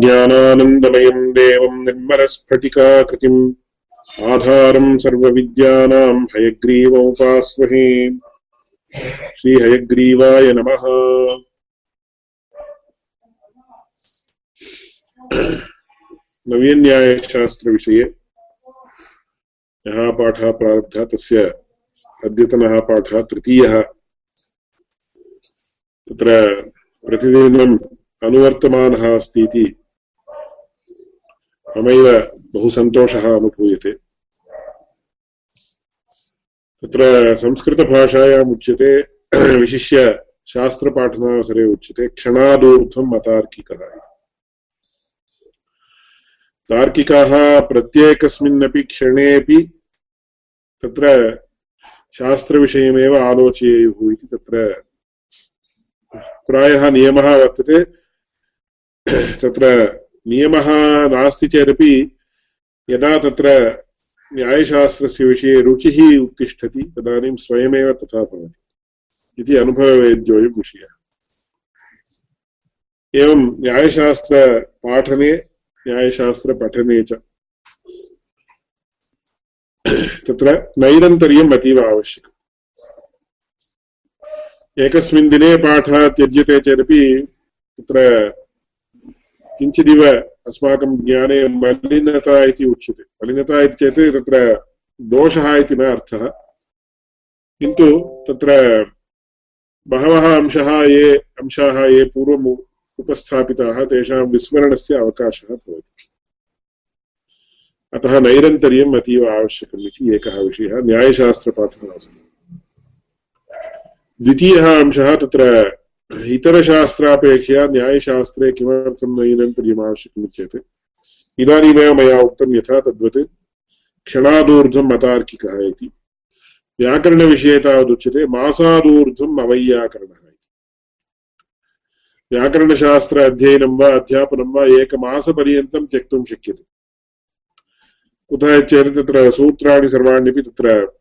ज्ञानानन्दमयम् देवम् निर्मलस्फटिकाकृतिम् आधारम् सर्वविद्यानाम् हयग्रीवमुपास्महे श्रीहयग्रीवाय नमः। नवीन्यायशास्त्रविषये यः पाठः प्रारब्धः तस्य अद्यतनः पाठः तृतीयः। तत्र प्रतिदिनम् अनुवर्तमानः अस्ति इति ममैव बहु सन्तोषः अनुभूयते। तत्र संस्कृतभाषायाम् उच्यते, विशिष्य शास्त्रपाठनावसरे उच्यते, क्षणादूर्ध्वं मतार्किकः तार्किकाः प्रत्येकस्मिन्नपि क्षणेपि तत्र शास्त्रविषयमेव आलोचयेयुः इति तत्र प्रायः नियमः वर्तते। तत्र नियमः नास्ति चेदपि यदा तत्र न्यायशास्त्रस्य विषये रुचिः उत्तिष्ठति, तदानीं स्वयमेव तथा भवति इति अनुभववेद्योऽयं विषयः। एवं न्यायशास्त्रपाठने न्यायशास्त्रपठने च तत्र नैरन्तर्यम् अतीव आवश्यकम्। एकस्मिन् दिने पाठः त्यज्यते चेदपि तत्र किञ्चिदिव अस्माकं ज्ञाने मलिनता इति उच्यते। मलिनता इति चेत् तत्र दोषः इति न अर्थः। किन्तु तत्र बहवः अंशः ये अंशाः ये पूर्वम् उपस्थापिताः, तेषां विस्मरणस्य अवकाशः भवति। अतः नैरन्तर्यम् अतीव आवश्यकम् इति एकः विषयः। द्वितीयः अंशः तत्र इतरशास्त्रापेक्षया न्यायशास्त्रे किमर्थं नैरन्तर्यम् आवश्यकम् चेत् इदानीमेव मया उक्तं यथा तद्वत् क्षणादूर्ध्वम् अतार्किकः इति। व्याकरणविषये तावदुच्यते, मासादूर्ध्वम् अवैयाकरणः इति। व्याकरणशास्त्र अध्ययनं वा अध्यापनं वा एकमासपर्यन्तं त्यक्तुं शक्यते। कुतः चेत् तत्र सूत्राणि सर्वाण्यपि तत्र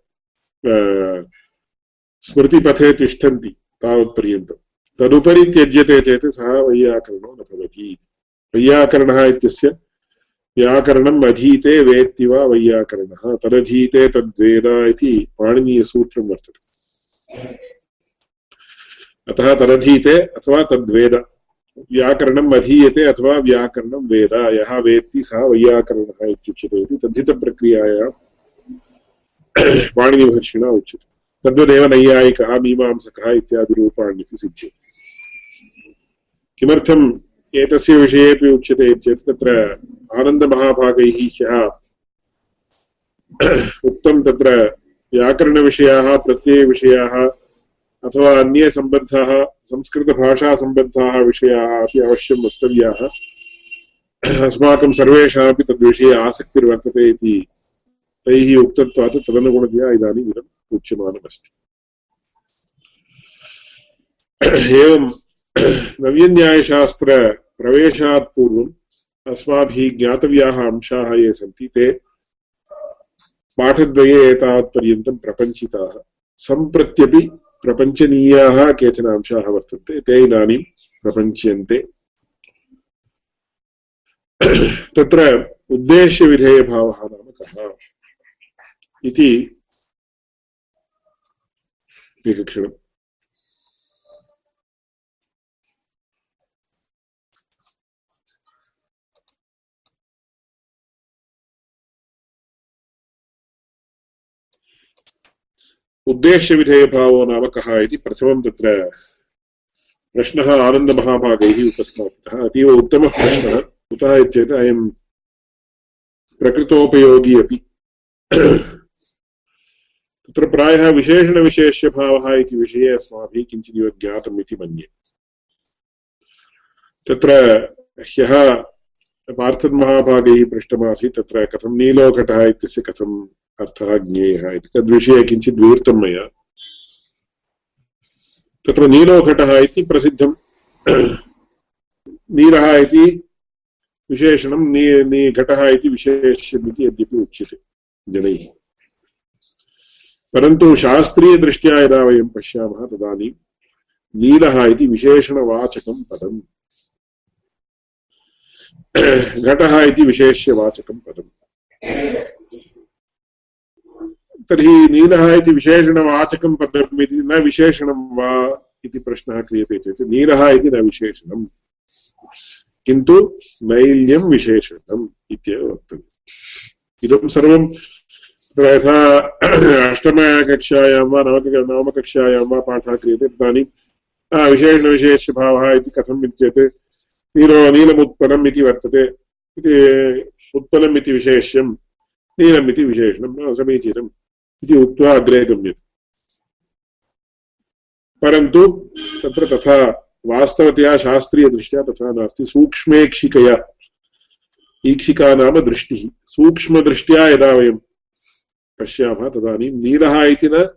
स्मृतिपथे तिष्ठन्ति तावत्पर्यन्तं। तदुपरि त्यज्यते चेत् सः वैयाकरणो न भवति। वैयाकरणः इत्यस्य व्याकरणम् अधीते वेत्ति वा वैयाकरणः, तदधीते तद्वेद इति पाणिनीयसूत्रं वर्तते। अतः तदधीते अथवा तद्वेद, व्याकरणम् अधीयते अथवा व्याकरणं वेद, यः वेत्ति सः वैयाकरणः इत्युच्यते इति तद्धितप्रक्रियायां पाणिनिभाषिणा उच्यते। तद्वदेव नैयायिकः, मीमांसकः इत्यादिरूपाण्यपि सिद्ध्यति किमर्थम् एतस्य विषयेपि उच्यते चेत् तत्र आनन्दमहाभागैः ह्यः उक्तं तत्र व्याकरणविषयाः, प्रत्ययविषयाः अथवा अन्ये सम्बद्धाः संस्कृतभाषासम्बद्धाः विषयाः अपि अवश्यं वक्तव्याः। अस्माकं सर्वेषामपि तद्विषये आसक्तिर्वर्तते इति तैः उक्तत्वात् तदनुगुणतया इदानीम् इदम् उच्यमानमस्ति एवं नव्यन्यायशास्त्रप्रवेशात् पूर्वम् अस्माभिः ज्ञातव्याः अंशाः ये सन्ति ते पाठद्वये एतावत्पर्यन्तं प्रपञ्चिताः। सम्प्रत्यपि प्रपञ्चनीयाः केचन अंशाः वर्तन्ते, ते इदानीं प्रपञ्च्यन्ते। तत्र उद्देश्यविधेयभावः नाम कः? इति एकक्षणम् उद्देश्यविधेयभावो नाम कः प्रथमं तत्र प्रश्नः आनन्दमहाभागैः उपस्थापितः, अतीव उत्तमः प्रश्नः। कुतः इत्येतत् प्रकृतोपयोगी अपि तत्र प्रायः विशेषणविशेष्यभावः इति विषये अस्माभिः किञ्चिदिव ज्ञातम् इति मन्ये। तत्र ह्यः पार्थन्महाभागैः पृष्टमासीत्, तत्र कथं नीलोघटः इत्यस्य कथम् अर्थः ज्ञेयः इति तद्विषये किञ्चित् विवृतं मया। तत्र नीलोघटः इति प्रसिद्धं नीरः इति विशेषणं, नी नी घटः इति विशेष्यम् इति यद्यपि उच्यते जनैः। परन्तु शास्त्रीयदृष्ट्या यदा वयं पश्यामः तदानीं नीलः इति विशेषणवाचकं पदम्। घटः इति विशेष्यवाचकं पदम्। तर्हि नीलः इति विशेषणवाचकं पदम् इति न विशेषणं वा इति प्रश्नः क्रियते चेत् नीलः इति न विशेषणम्। किन्तु नैल्यं विशेषणम् इत्येव वक्तव्यम्। इदं सर्वं यथा अष्टमकक्षायां वा नवक नवमकक्षायां वा पाठः क्रियते तदानीं विशेषणविशेषभावः इति इति चेत् नीलो नीलमुत्पलम् इति वर्तते इति उत्पलम् इति विशेष्यं नीलम् इति विशेषणं समीचीनम् इति उक्त्वा अग्रे गम्यते परन्तु तत्र तथा वास्तवतया शास्त्रीयदृष्ट्या तथा नास्ति सूक्ष्मेक्षिकया ईक्षिका नाम दृष्टिः सूक्ष्मदृष्ट्या यदा वयं पश्यामः तदानीं नीलः इति न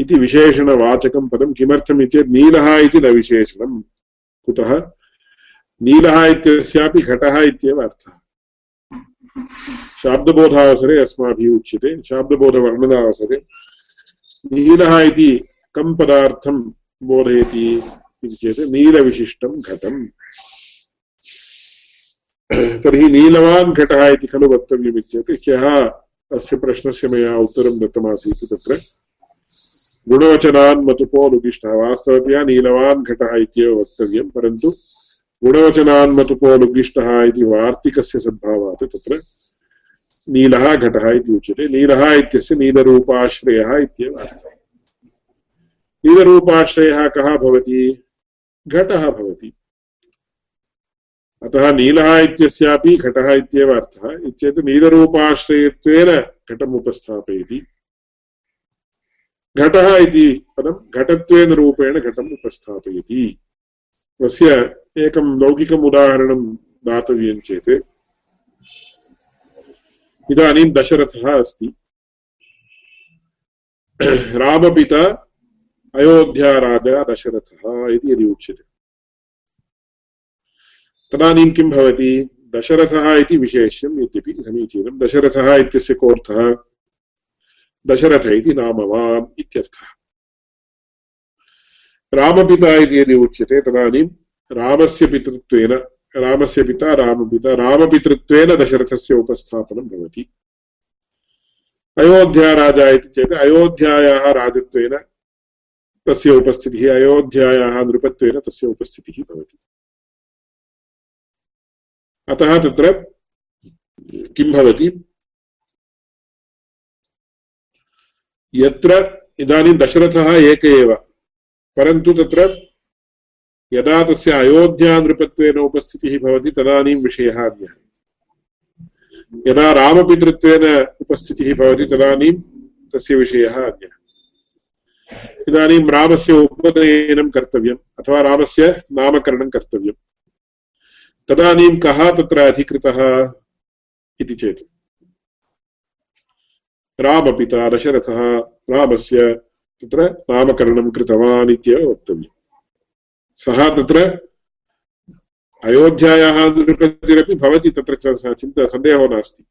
इति विशेषणवाचकं पदं किमर्थम् इति चेत् नीलः इति न विशेषणं। कुतः? नीलः इत्यस्यापि घटः इत्येव अर्थः। शाब्दबोधावसरे अस्माभिः उच्यते। शाब्दबोधवर्णनावसरे नीलः इति कं पदार्थं बोधयति इति चेत् नीलविशिष्टं घटम्। तर्हि नीलवान् घटः इति खलु वक्तव्यमित्येत् ह्यः अस्य प्रश्नस्य मया उत्तरं दत्तमासीत् तत्र। गुणवचनान् गुणवचनान्मतुपोलुगिष्टः वास्तवतया नीलवान् घटः इत्येव वक्तव्यं, परन्तु गुणवचनान् गुणवचनान्मतुपोलुगिष्टः इति वार्तिकस्य सद्भावात् तत्र। नीलः घटः इति उच्यते। नीलः इत्यस्य नीलरूपाश्रयः इत्येव नीलरूपाश्रयः कः भवति? घटः भवति। अतः नीलः इत्यस्यापि घटः इत्येव अर्थः इत्येतत् नीलरूपाश्रयत्वेन घटम् उपस्थापयति घटः इति पदं घटत्वेन रूपेण घटम् उपस्थापयति तस्य एकं लौकिकम् उदाहरणं दातव्यं चेत् इदानीं दशरथः अस्ति रामपिता अयोध्याराजा दशरथः इति यदि उच्यते तदानीं किं भवति? दशरथः इति विशेष्यं यद्यपि समीचीनं। दशरथः इत्यस्य कोऽर्थः? दशरथ इति नामवान् इत्यर्थः। रामपिता इति यदि उच्यते, तदानीं रामस्य पितृत्वेन, रामस्य पिता, रामपिता, रामपितृत्वेन दशरथस्य उपस्थापनं भवति। अयोध्याराजा इति चेत् अयोध्यायाः राजत्वेन तस्य उपस्थितिः, अयोध्यायाः नृपत्वेन तस्य उपस्थितिः भवति। अतः तत्र किं भवति? यत्र इदानीं दशरथः एक एव, परन्तु तत्र यदा तस्य अयोध्यानृपत्वेन उपस्थितिः भवति, तदानीं विषयः अन्यः। यदा रामपितृत्वेन उपस्थितिः भवति, तदानीं तस्य विषयः अन्यः। इदानीं रामस्य उपनयनं कर्तव्यम्, अथवा रामस्य नामकरणं कर्तव्यम्। तदानीं कः तत्र अधिकृतः इति चेत्। रामपिता दशरथः रामस्य तत्र नामकरणं कृतवान् इत्येव वक्तव्यम्। सः तत्र अयोध्यायाः नृपतिरपि भवति, तत्र चिन्ता, सन्देहो नास्ति।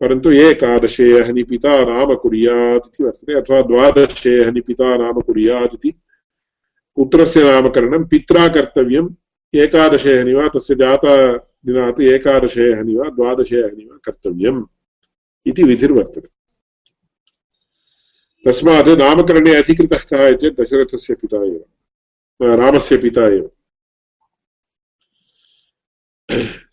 परन्तु एकादशे हनि पिता नाम कुर्यात् इति वर्तते, अथवा द्वादशे हनि पिता नाम कुर्यात् इति। पुत्रस्य नामकरणं पित्रा कर्तव्यम् एकादशे हनि वा तस्य जातदिनात् एकादशे हनि वा द्वादशे हनि वा कर्तव्यम् इति विधिर्वर्तते। तस्मात् नामकरणे अधिकृतः कः चेत् दशरथस्य पिता एव। रामस्य पिता एव।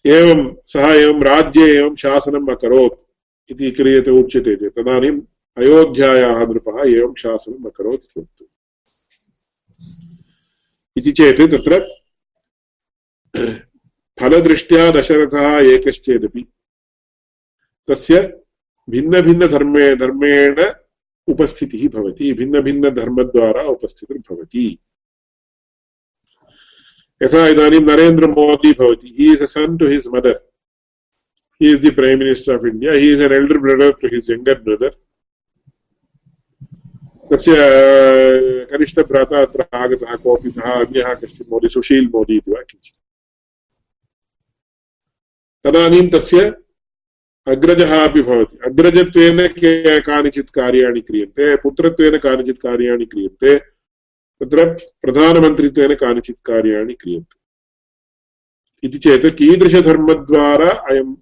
एवं सः एवं राज्ये एवं शासनम् अकरोत् इति क्रियते, उच्यते चेत् तदानीम् अयोध्यायाः नृपः एवं शासनम् अकरोत् इति इति चेत् तत्र फलदृष्ट्या दशरथः एकश्चेदपि। तस्य भिन्नभिन्नधर्मे, धर्मेण उपस्थितिः भवति, भिन्नभिन्नधर्मद्वारा उपस्थितिर्भवति। यथा इदानीं नरेन्द्रमोदी भवति he is a son to his mother he is the prime minister of India he is an elder brother to his younger brother तस्य, कनिष्ठभ्राता अत्र आगतः, कोऽपि सः अन्यः कश्चित् मोदी, सुशील् मोदी इति वा किञ्चित्। तदानीं तस्य अग्रजः अपि भवति। अग्रजत्वेन कानिचित् कार्याणि क्रियन्ते, पुत्रत्वेन कानिचित् कार्याणि क्रियन्ते, तत्र प्रधानमन्त्रित्वेन कानिचित् कार्याणि क्रियन्ते। इति चेत् कीदृशधर्मद्वारा अयं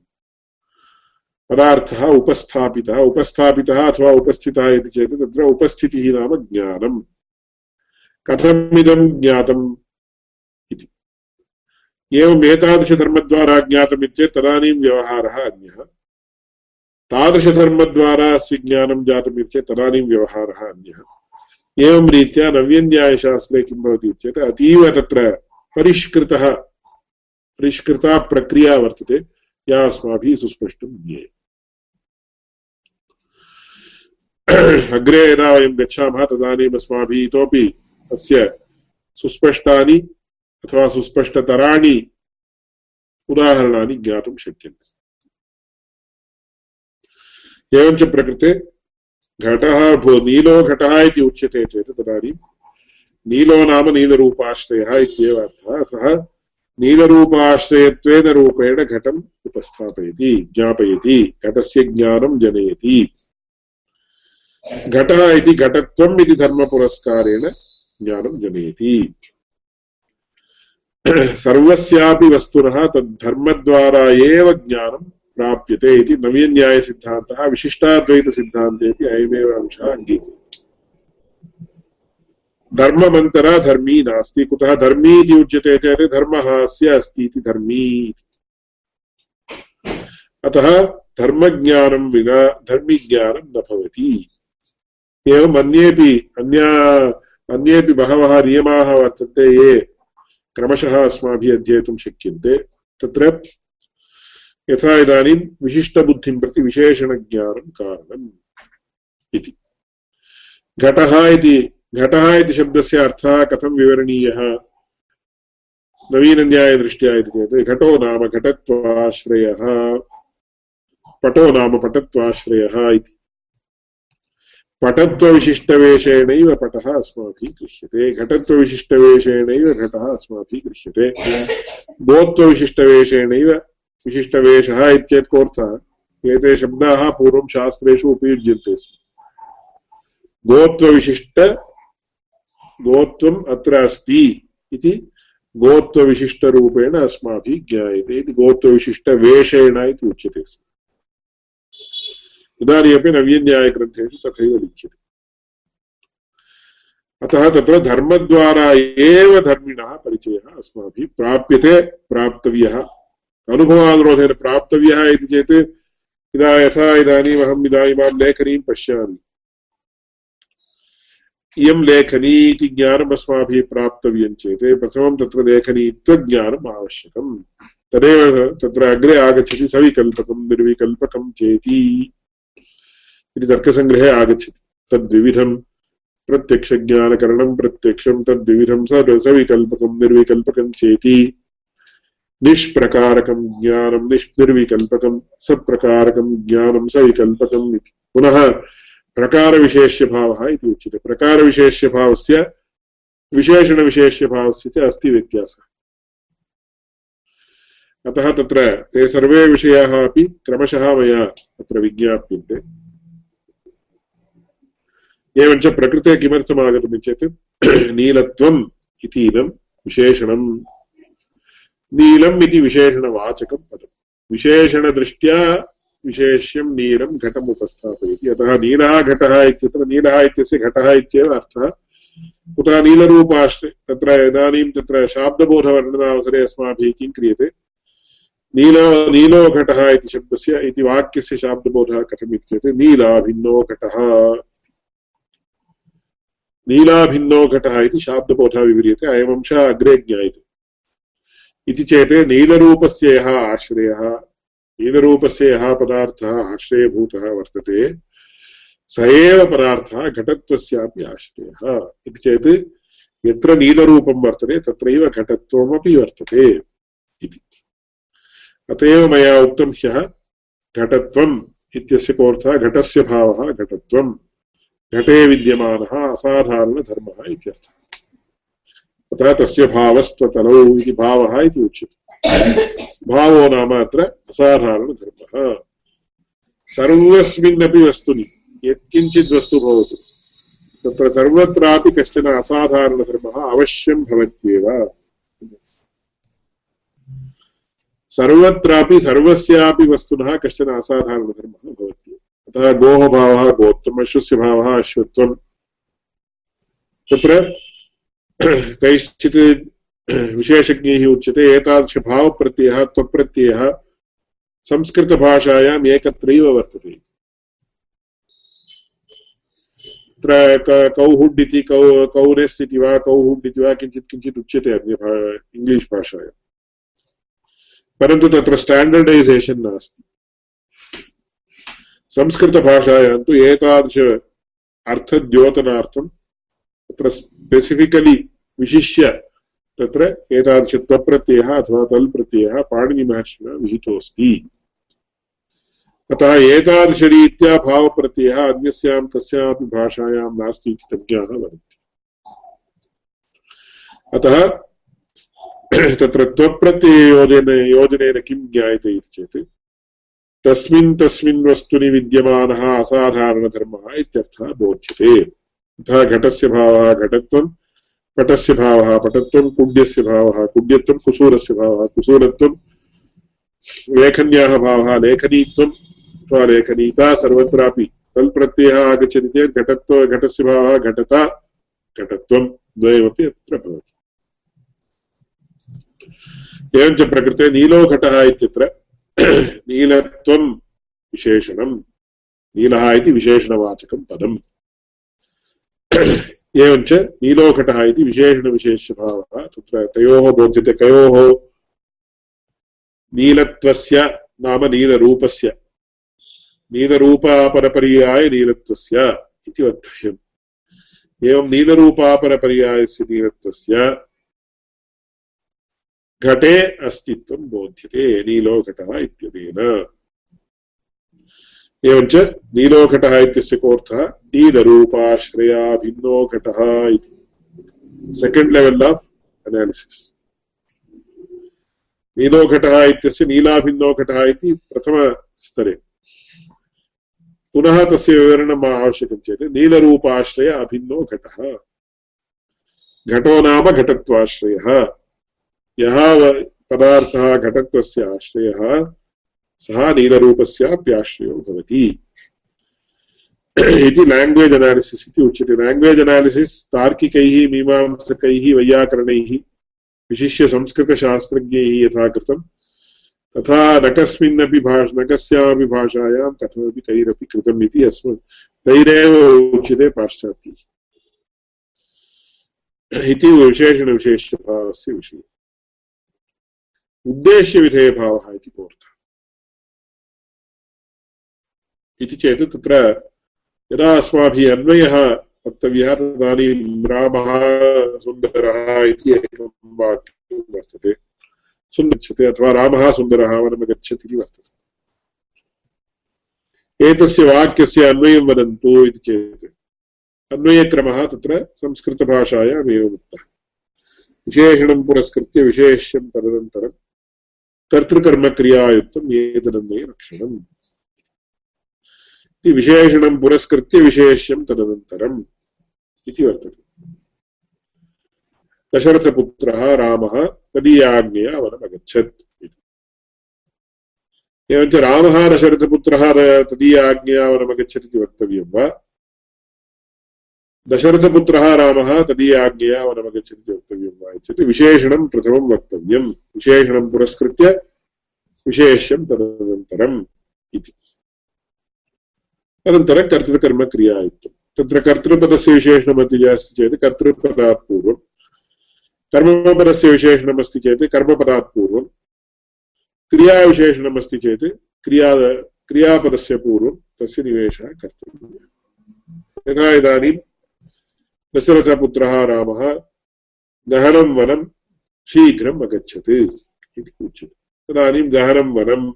पदार्थः उपस्थापितः उपस्थापितः अथवा उपस्थितः इति चेत् तत्र उपस्थितिः नाम ज्ञानम्। कथमिदं ज्ञातम्? एवम् एतादृशधर्मद्वारा ज्ञातम् इत्येत् तदानीं व्यवहारः अन्यः। तादृशधर्मद्वारा अस्य ज्ञानं जातम् इत्येत् तदानीं व्यवहारः अन्यः। एवं रीत्या नव्यन्यायशास्त्रे किं भवति चेत् अतीव तत्र परिष्कृतः, परिष्कृता प्रक्रिया वर्तते, या अस्माभिः सुस्पष्टं ज्ञेयम्। अग्रे यदा वयं गच्छामः, तदानीम् अस्माभिः इतोपि अस्य सुस्पष्टानि अथवा सुस्पष्टतराणि उदाहरणानि ज्ञातुं शक्यन्ते। एवञ्च प्रकृते घटः भो नीलो घटः इति उच्यते चेत् तदानीं नीलो नाम नीलरूपाश्रयः इत्येव अर्थः। सः नीलरूपाश्रयत्वेन रूपेण घटम् उपस्थापयति, ज्ञापयति, घटस्य ज्ञानं जनयति। घटः इति घटत्वम् इति धर्मपुरस्कारेण ज्ञानं जनयति। सर्वस्यापि वस्तुनः तद्धर्मद्वारा एव ज्ञानं प्राप्यते इति नवीन्यायसिद्धान्तः विशिष्टाद्वैतसिद्धान्तेपि अयमेव अंशः अङ्गीक्रियते धर्ममन्तरा धर्मी नास्ति, कुतः धर्मी इति उच्यते चेत् धर्मः अस्य अस्ति इति धर्मी। अतः धर्मज्ञानं विना धर्मिज्ञानं न भवति। एवम् अन्येपि अन्या अन्येपि बहवः नियमाः वर्तन्ते ये क्रमशः अस्माभिः अध्येतुं शक्यन्ते। तत्र यथा इदानीं विशिष्टबुद्धिं प्रति विशेषणज्ञानं कारणम् इति। घटः इति घटः इति शब्दस्य अर्थः कथं विवरणीयः? नवीनन्यायदृष्ट्या इति चेत्, घटो नाम घटत्वाश्रयः, पटो नाम पटत्वाश्रयः इति। पटत्वविशिष्टवेषेणैव पटः अस्माभिः गृह्यते घटत्वविशिष्टवेषेणैव घटः अस्माभिः गृह्यते गोत्वविशिष्टवेषेणैव विशिष्टवेषः इत्येत् कोऽर्थः? एते शब्दाः पूर्वं शास्त्रेषु उपयुज्यन्ते स्म। गोत्वविशिष्ट गोत्वम् अत्र अस्ति इति गोत्वविशिष्टरूपेण अस्माभिः ज्ञायते। इति गोत्वविशिष्टवेषेण इति उच्यते स्म। इदानीमपि नवीन्यायग्रन्थेषु तथैव लिख्यते। अतः तत्र धर्मद्वारा एव धर्मिणः परिचयः अस्माभिः प्राप्यते, प्राप्तव्यः। अनुभवानुरोधेन प्राप्तव्यः इति चेत् इदा यथा इदानीम् अहम् इदानीमां लेखनीं पश्यामि। इयं लेखनी इति ज्ञानम् अस्माभिः प्राप्तव्यं चेत् प्रथमं तत्र लेखनीत्वज्ञानम् आवश्यकम्। तदेव तत्र अग्रे आगच्छति सविकल्पकं, निर्विकल्पकं चेति। इति तर्कसङ्ग्रहे आगच्छति, तद्विविधं प्रत्यक्षज्ञानकरणं, प्रत्यक्षं तद्विविधं सविकल्पकं निर्विकल्पकं चेति, निष्प्रकारकं ज्ञानं, निष् निर्विकल्पकं, सप्रकारकं ज्ञानं, सविकल्पकम् इति। पुनः प्रकारविशेष्यभावः इति उच्यते। प्रकारविशेष्यभावस्य, विशेषणविशेष्यभावस्य च अस्ति व्यत्यासः। अतः तत्र ते सर्वे विषयाः अपि क्रमशः मया तत्र विज्ञाप्यन्ते। एवञ्च प्रकृते किमर्थम् आगतम् चेत् नीलत्वम् इतीदं विशेषणम्। नीलम् इति विशेषणवाचकं पदम्। विशेषणदृष्ट्या विशेष्यं नीलं घटम् उपस्थापयति। अतः नीलः घटः इत्यत्र नीलः इत्यस्य घटः इत्येव अर्थः। कुतः नीलरूपाश्रे तत्र इदानीं तत्र शाब्दबोधवर्णनावसरे अस्माभिः किं क्रियते? नीलो नीलो घटः इति शब्दस्य इति वाक्यस्य शाब्दबोधः कथम् इत्युक्ते नीलाभिन्नो घटः। नीलाभिन्नो घटः इति शाब्दबोधः विव्रियते, अयमंशः अग्रे ज्ञायते। इति चेत् नीलरूपस्य यः आश्रयः नीलरूपस्य यः पदार्थः आश्रयभूतः वर्तते। स एव पदार्थः घटत्वस्यापि आश्रयः। इति चेत् यत्र नीलरूपं वर्तते, तत्रैव घटत्वमपि वर्तते इति। अत एव मया उक्तं ह्यः घटत्वम् इत्यस्य कोऽर्थः, घटस्य भावः घटत्वम्। घटे विद्यमानः असाधारणधर्मः इत्यर्थः। अतः तस्य भावस्त्वतलौ इति भावः इति उच्यते। भावो नाम अत्र असाधारणधर्मः। सर्वस्मिन्नपि वस्तुनि वस्तु भवतु। तत्र सर्वत्रापि कश्चन असाधारणधर्मः अवश्यं भवत्येव। सर्वत्रापि, सर्वस्यापि वस्तुनः कश्चन असाधारणधर्मः भवति अतः गोः भावः गोत्वम् अश्वस्य भावः अश्वत्वम् तत्र कैश्चित् विशेषज्ञैः उच्यते एतादृशभावप्रत्ययः त्वप्रत्ययः संस्कृतभाषायाम् एकत्रैव वर्तते। तत्र कौहुड् इति, कौ कौनेस् इति वा, कौहुड् इति वा, किञ्चित् किञ्चित् उच्यते इङ्ग्लिश् भाषायां परन्तु तत्र स्टाण्डर्डैसेशन् नास्ति। संस्कृतभाषायां तु एतादृश अर्थद्योतनार्थं तत्र स्पेसिफिकलि विशिष्य तत्र एतादृशत्वप्रत्ययः अथवा तल् प्रत्ययः पाणिनिमहर्षिणा विहितोऽस्ति। अतः एतादृशरीत्या भावप्रत्ययः अन्यस्यां कस्यापि भाषायां नास्ति इति तज्ञाः वदन्ति। अतः तत्र त्वप्रत्यययोजन योजनेन किं ज्ञायते इति चेत् तस्मिन् तस्मिन् वस्तुनि विद्यमानः असाधारणधर्मः इत्यर्थः बोध्यते। तथा घटस्य भावः घटत्वं, पटस्य भावः पटत्वं, कुड्यस्य भावः कुड्यत्वं, कुसूरस्य भावः कुसूरत्वं, लेखन्याः भावः लेखनीत्वं, अथवा लेखनीता सर्वत्रापि। तल् प्रत्ययः आगच्छति चेत् घटत्व, घटस्य भावः घटता, घटत्वं द्वयमपि अत्र भवति। एवञ्च प्रकृते नीलो घटः इत्यत्र नीलत्वं विशेषणं। नीलः इति विशेषणवाचकं पदम्। एवञ्च नीलोघटः इति विशेषणविशेष्यभावः। तत्र तयोः बोध्यते कयोः नीलत्वस्य नाम नीलरूपस्य। नीलरूपापरपर्याय नीलत्वस्य इति वक्तव्यम्। एवं नीलरूपापरपर्यायस्य नीलत्वस्य घटे अस्तित्वं बोध्यते नीलोघटः इत्यनेन। एवञ्च नीलो घटः इत्यस्य कोऽर्थः? नीलरूपाश्रया भिन्नो घटः इति। सेकेण्ड् लेवल् आफ् अनालिसिस् नीलो घटः इत्यस्य नीलाभिन्नो घटः इति प्रथमस्तरे पुनः तस्य विवरणम् आवश्यकं चेत्, नीलरूपाश्रय अभिन्नो घटः घटो नाम घटत्वाश्रयः। यः पदार्थः घटत्वस्य आश्रयः, सः नीलरूपस्याप्याश्रयो भवति। इति लाङ्ग्वेज् अनालिसिस् इति उच्यते। लाङ्ग्वेज् अनालिसिस् तार्किकैः, मीमांसकैः, वैयाकरणैः विशिष्य संस्कृतशास्त्रज्ञैः यथा कृतं तथा न कस्मिन्नपि भाष न कस्यामपि भाषायां कथमपि तैरपि कृतम् इति अस्मत् तैरेव उच्यते पाश्चात्यैः। इति विशेषणविशेषभावस्य विषये। उद्देश्यविधेयभावः इति कोऽर्थः इति चेत् तत्र यदा अस्माभिः अन्वयः वक्तव्यः तदानीं रामः, सुन्दरः इति एकं वाक्यं वर्तते। सुन्दच्छते अथवा रामः, सुन्दरः वनमगच्छति इति वर्तते। एतस्य वाक्यस्य अन्वयं वदन्तु इति चेत् अन्वयक्रमः तत्र संस्कृतभाषायाम् एवम् उक्तः। विशेषणं पुरस्कृत्य विशेष्यं कर्तृकर्मक्रियायुक्तम् एतदन्वयलक्षणम् इति विशेषणं पुरस्कृत्य विशेष्यं तदनन्तरम् इति वर्तते। दशरथपुत्रः रामः तदीयाज्ञया वनमगच्छत् एवञ्च रामः दशरथपुत्रः तदीयाज्ञया वनमगच्छत् इति वक्तव्यं वा? दशरथपुत्रः रामः तदीयाज्ञया वनमगच्छत् वक्तव्यं वा इत्युक्ते विशेषणं प्रथमं वक्तव्यं विशेषणं पुरस्कृत्य विशेष्यं तदनन्तरम् इति। अनन्तरं कर्तृकर्मक्रिया इत्यं तत्र कर्तृपदस्य विशेषणमति अस्ति चेत् कर्तृपदात् पूर्वं कर्मपदस्य विशेषणमस्ति चेत् कर्मपदात् पूर्वं क्रियाविशेषणमस्ति चेत् क्रिया, क्रियापदस्य पूर्वं तस्य निवेशः कर्तव्यः यथा इदानीं दशरथपुत्रः रामः गहनं वनं शीघ्रम् अगच्छत् इति उच्यते। तदानीं गहनं वनम्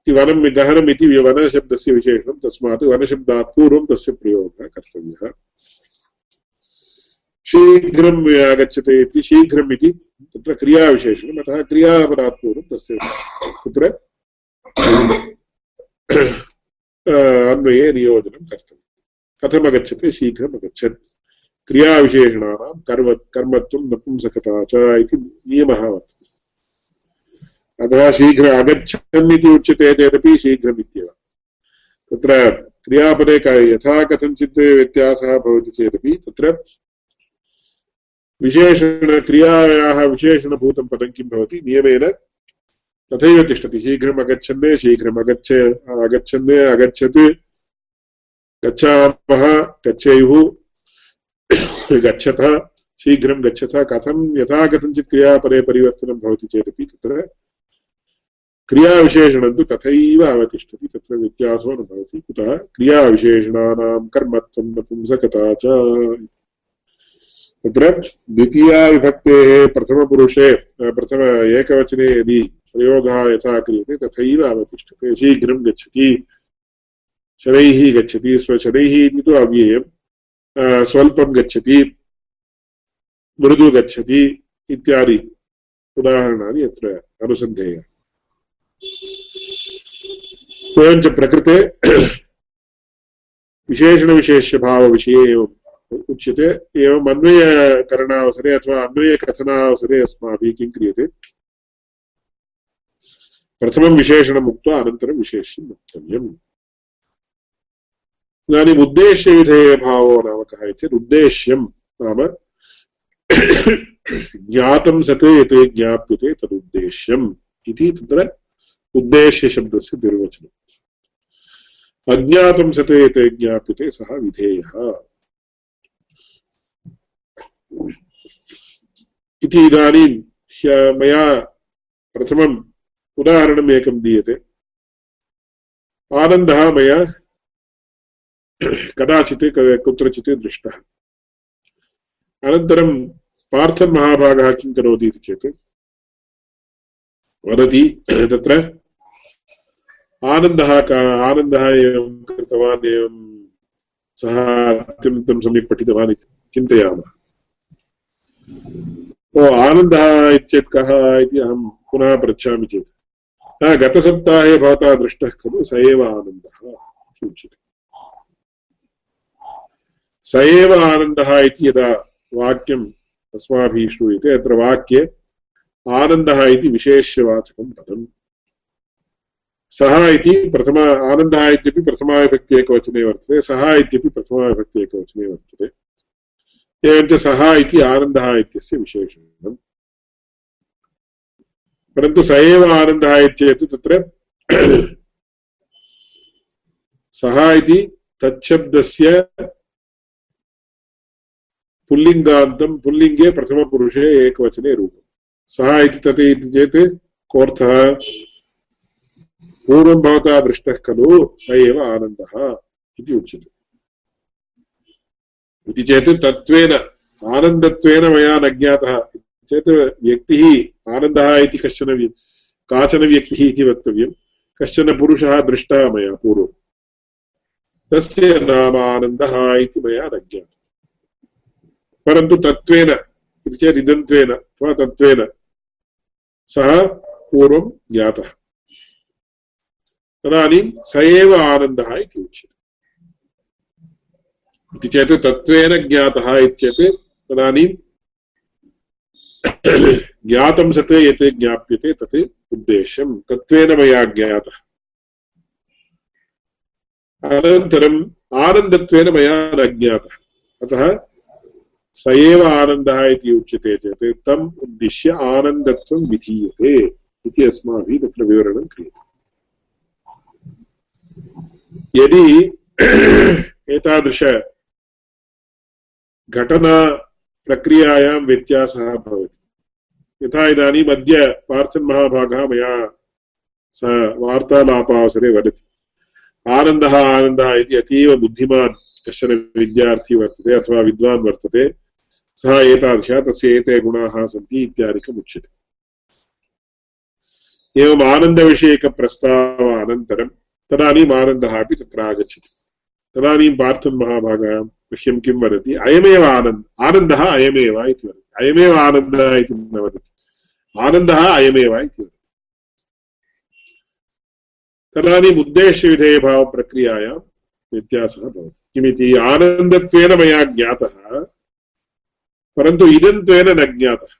इति वनं गहनम् इति वनशब्दस्य विशेषणं तस्मात् वनशब्दात् पूर्वं तस्य प्रयोगः कर्तव्यः। शीघ्रम् आगच्छते इति, शीघ्रम् इति तत्र क्रियाविशेषणम्, अतः क्रियापदात् पूर्वं तस्य तत्र अन्वये नियोजनं कर्तव्यम्। कथमगच्छति अगच्छत् क्रियाविशेषणानां कर्म कर्मत्वं नपुंसकता च इति नियमः वर्तते। अतः शीघ्र अगच्छन् इति उच्यते चेदपि शीघ्रम् इत्येव तत्र क्रियापदे यथा कथञ्चित् व्यत्यासः भवति चेदपि तत्र विशेषणक्रियायाः विशेषणभूतं पदं किं भवति? नियमेन तथैव तिष्ठति। शीघ्रम् अगच्छन् शीघ्रम् अगच्छ अगच्छत् गच्छामः, गच्छेयुः, गच्छतः, शीघ्रं गच्छतः, कथं यथा कथञ्चित् क्रियापदे परिवर्तनं भवति चेदपि तत्र क्रियाविशेषणं तु तथैव अवतिष्ठति, तत्र व्यत्यासो न भवति। कुतः क्रियाविशेषणानां कर्मत्वं नपुंसकता च। तत्र द्वितीयाविभक्तेः प्रथमपुरुषे प्रथम एकवचने यदि प्रयोगः यथा क्रियते, तथैव अवतिष्ठते, शीघ्रं गच्छति। शनैः गच्छति स्वशनैः इति तु अव्ययम् स्वल्पं गच्छति, मृदु गच्छति इत्यादि उदाहरणानि अत्र अनुसन्धेय. एवञ्च प्रकृते विशेषणविशेष्यभावविषये एवम् उच्यते, एवम् अन्वयकरणावसरे अथवा अन्वयकथनावसरे अस्माभिः किं क्रियते? प्रथमं विशेषणम् उक्त्वा अनन्तरं विशेष्यं वक्तव्यम्. इदानीम् उद्देश्यविधेयभावो नाम कः चेत् उद्देश्यं नाम ज्ञातं सत् यत् ज्ञाप्यते तदुद्देश्यम् इति तत्र उद्देश्यशब्दस्य निर्वचनम् अज्ञातं सत् यत् ज्ञाप्यते सः विधेयः। इति इदानीं मया प्रथमम् उदाहरणम् एकं दीयते। आनन्दः मया कदाचित् कुत्रचित् दृष्टः। अनन्तरं पार्थमहाभागः किं करोति इति चेत्, वदति तत्र, आनन्दः आनन्दः एवं कृतवान्, एवं सः अत्यन्तं सम्यक् पठितवान् इति चिन्तयामः। ओ, आनन्दः इत्येत् कः इति अहं पुनः पृच्छामि चेत्। गतसप्ताहे भवता दृष्टः खलु, स एव आनन्दः इति उच्यते स एव आनन्दः इति यदा वाक्यम् अस्माभिः श्रूयते अत्र वाक्ये आनन्दः इति विशेष्यवाचकं पदम्। सः इति प्रथम, आनन्दः इत्यपि प्रथमाविभक्ति एकवचने वर्तते, सः इत्यपि प्रथमाविभक्ति एकवचने वर्तते। एवञ्च सः इति आनन्दः इत्यस्य विशेषणम्। परन्तु स एव आनन्दः इत्येतत् तत्र सः इति तच्छब्दस्य पुल्लिङ्गान्तं, पुल्लिङ्गे प्रथमपुरुषे एकवचने रूपम्। सः इति तत् इति चेत् कोऽर्थः? पूर्वं भवता दृष्टः खलु, स एव आनन्दः इति उच्यते। इति चेत् तत्त्वेन, आनन्दत्वेन मया न ज्ञातः। चेत् व्यक्तिः आनन्दः इति कश्चन काचन व्यक्तिः इति वक्तव्यं। कश्चन पुरुषः दृष्टः मया पूर्वं। तस्य नाम आनन्दः इति मया न ज्ञातम् परन्तु तत्त्वेन, इति चेत् इदन्त्वेन, अथवा तत्त्वेन, सः पूर्वं ज्ञातः। तदानीं स एव आनन्दः इति उच्यते। इति चेत् तत्त्वेन ज्ञातः इत्येत् तदानीं ज्ञातं सत् यत् ज्ञाप्यते तत् उद्देश्यं। तत्त्वेन मया ज्ञातः। अनन्तरम् आनन्दत्वेन मया न ज्ञातः। अतः स एव आनन्दः इति उच्यते चेत् तम् उद्दिश्य आनन्दत्वं विधीयते इति अस्माभिः तत्र विवरणं क्रियते। यदि एतादृश घटनाप्रक्रियायां व्यत्यासः भवति। यथा इदानीम् अद्य पार्थन्महाभागः मया स वार्तालापावसरे वदति। आनन्दः आनन्दः इति अतीव बुद्धिमान् कश्चन विद्यार्थी वर्तते अथवा विद्वान् वर्तते। सः एतादृशः तस्य एते गुणाः सन्ति इत्यादिकम् उच्यते। एवम् आनन्दविषयकप्रस्तावानन्तरं तदानीम् आनन्दः अपि तत्र आगच्छति। तदानीं पार्थं महाभागः मह्यं किं वदति? अयमेव आनन्द आनन्दः अयमेव इति वदति। अयमेव आनन्दः इति न वदति। आनन्दः अयमेव इति वदति। तदानीम् उद्देश्यविधेयभावप्रक्रियायां व्यत्यासः भवति। किमिति? आनन्दत्वेन मया ज्ञातः परन्तु इदन्त्वेन न ज्ञातः।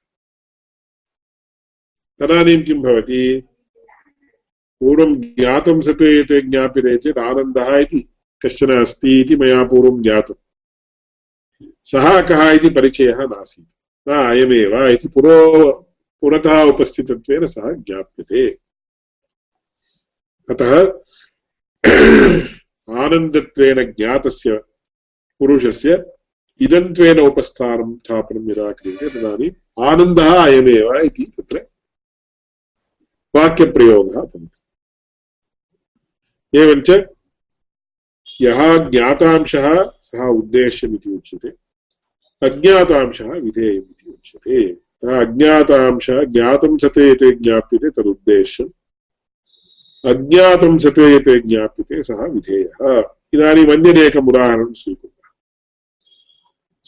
तदानीं किं भवति? पूर्वं ज्ञातं सत् एते ज्ञाप्यते चेत् आनन्दः इति कश्चन अस्ति इति मया पूर्वं ज्ञातम् सः कः इति परिचयः नासीत्। न, अयमेव इति पुरो पुरतः उपस्थितत्वेन सः ज्ञाप्यते। अतः आनन्दत्वेन ज्ञातस्य पुरुषस्य इदन्त्वेन उपस्थानं स्थापनं यदा क्रियते तदानीम् आनन्दः अयमेव इति तत्र वाक्यप्रयोगः भवति। एवञ्च यः ज्ञातांशः सः उद्देश्यमिति उच्यते, अज्ञातांशः विधेयम् इति उच्यते अज्ञातांशः ज्ञातं सते ज्ञाप्यते तदुद्देश्यम्, अज्ञातं सते यते ज्ञाप्यते सः विधेयः। इदानीम् अन्यदेकम् उदाहरणं स्वीकुर्मः।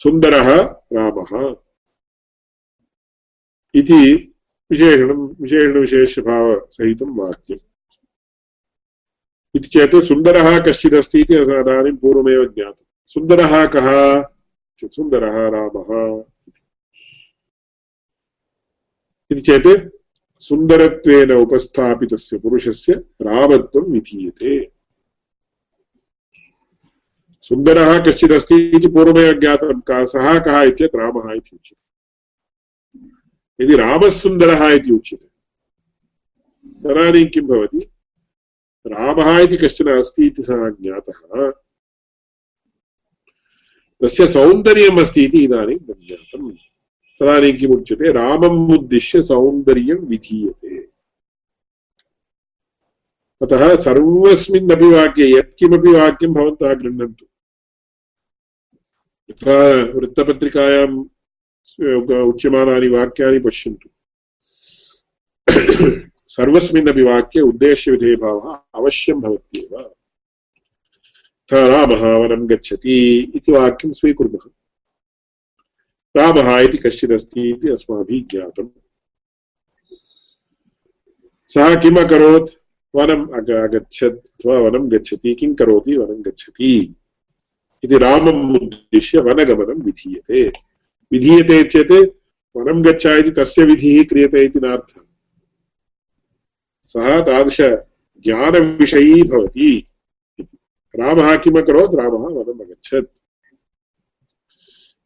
सुन्दरः रामः। इति विशेषणं, विशेषणविशेषभावसहितं वाक्यम्। इति चेत् सुन्दरः कश्चिदस्ति इति इदानीं पूर्वमेव ज्ञातं सुन्दरः कः? सुन्दरः रामः। इति चेत् सुन्दरत्वेन उपस्थापितस्य पुरुषस्य रामत्वं विधीयते। सुन्दरः कश्चिदस्ति इति पूर्वमेव ज्ञातं का सः कः इत्येतत् रामः इति उच्यते। यदि रामः सुन्दरः इति उच्यते, तदानीं किं भवति? रामः इति कश्चन अस्ति इति सः ज्ञातः। तस्य सौन्दर्यम् अस्ति इति इदानीं न ज्ञातम् तदानीं रामम् उद्दिश्य विधीयते। अतः सर्वस्मिन्नपि वाक्ये यत्किमपि वाक्यं भवन्तः गृह्णन्तु। यथा वृत्तपत्रिकायाम् उच्यमानानि वाक्यानि पश्यन्तु। सर्वस्मिन्नपि वाक्ये उद्देश्यविधेयभावः अवश्यं भवत्येव। यथा रामः वनं गच्छति इति वाक्यं स्वीकुर्मः। रामः इति कश्चिदस्ति इति अस्माभिः ज्ञातम्। सः किम् अकरोत् वनम् अगच्छत् अथवा वनं गच्छति। किं करोति? वनं गच्छति। इति रामम् उद्दिश्य वनगमनं विधीयते। विधीयते चेत् वनं गच्छ इति तस्य विधिः क्रियते इति नार्थः सः तादृशज्ञानविषयी भवति। रामः किम् अकरोत्? रामः वनम् अगच्छत्।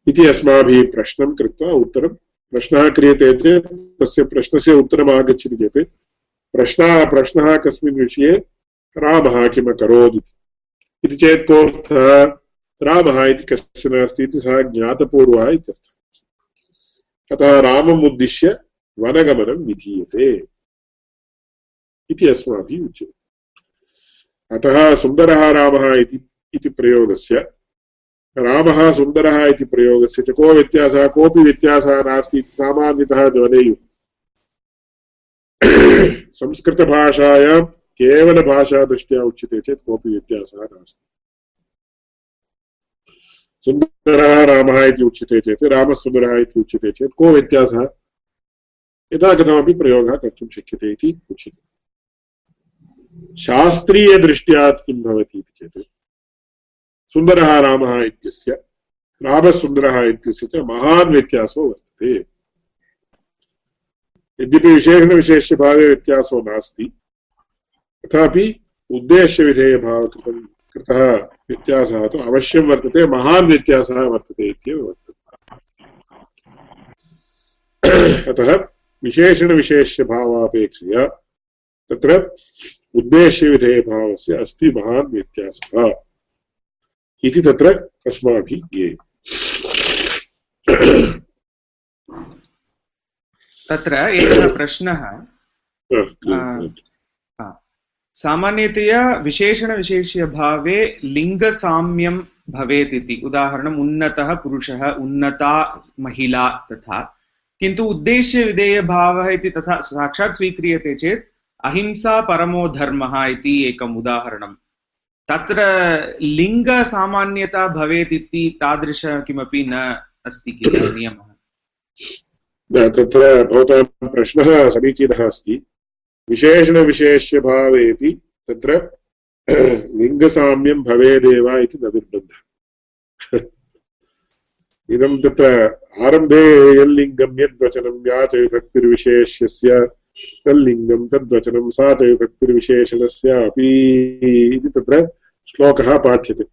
इति अस्माभिः प्रश्नं कृत्वा उत्तरं प्रश्नः क्रियते चेत् तस्य प्रश्नस्य उत्तरम् आगच्छति चेत् प्रश्नः प्रश्नः कस्मिन् विषये रामः किम् अकरोत् इति चेत् कोऽर्थः? रामः इति कश्चन अस्ति इति सः ज्ञातपूर्वः इत्यर्थः। अतः रामम् उद्दिश्य वनगमनं विधीयते इति अस्माभिः उच्यते। अतः सुन्दरः रामः इति प्रयोगस्य रामः सुन्दरः इति प्रयोगस्य च को व्यत्यासः, कोऽपि व्यत्यासः नास्ति इति सामान्यतः वदेयुः संस्कृतभाषायां केवलभाषादृष्ट्या उच्यते चेत् कोऽपि व्यत्यासः नास्ति। सुन्दरः रामः इति उच्यते चेत्, रामसुन्दरः इति उच्यते चेत्, को व्यत्यासः? यथा कथमपि प्रयोगः कर्तुं शक्यते इति उच्यते। शास्त्रीयदृष्ट्या किं भवति इति चेत्, सुन्दरः रामः इत्यस्य, रामसुन्दरः इत्यस्य च महान् व्यत्यासो वर्तते। यद्यपि व्यत्यासो नास्ति, तथापि कृतः व्यत्यासः तु अवश्यं वर्तते महान् व्यत्यासः वर्तते इत्येव वर्तते। अतः विशेषणविशेष्यभावापेक्षया तत्र उद्देश्यविधेयभावस्य अस्ति महान् व्यत्यासः इति तत्र अस्माभिः ज्ञेयम्। तत्र एकः प्रश्नः सामान्यतया विशेषणविशेष्यभावे लिङ्गसाम्यं भवेत् इति। उदाहरणम्, उन्नतः पुरुषः, उन्नता महिला तथा। किन्तु उद्देश्यविधेयभावः इति तथा साक्षात् स्वीक्रियते चेत् अहिंसा परमो धर्मः इति एकम् उदाहरणं तत्र लिङ्गसामान्यता भवेत् इति तादृश किमपि न अस्ति किल नियमः? तत्र भवतां प्रश्नः समीचीनः अस्ति। विशेषणविशेष्यभावेपि तत्र लिङ्गसाम्यं भवेदेव इति न निर्बन्धः इदं तत्र आरम्भे यल्लिङ्गं यद्वचनं या च विभक्तिर्विशेष्यस्य तल्लिङ्गं तद्वचनं सा च विभक्तिर्विशेषणस्यापि इति तत्र श्लोकः पाठ्यते।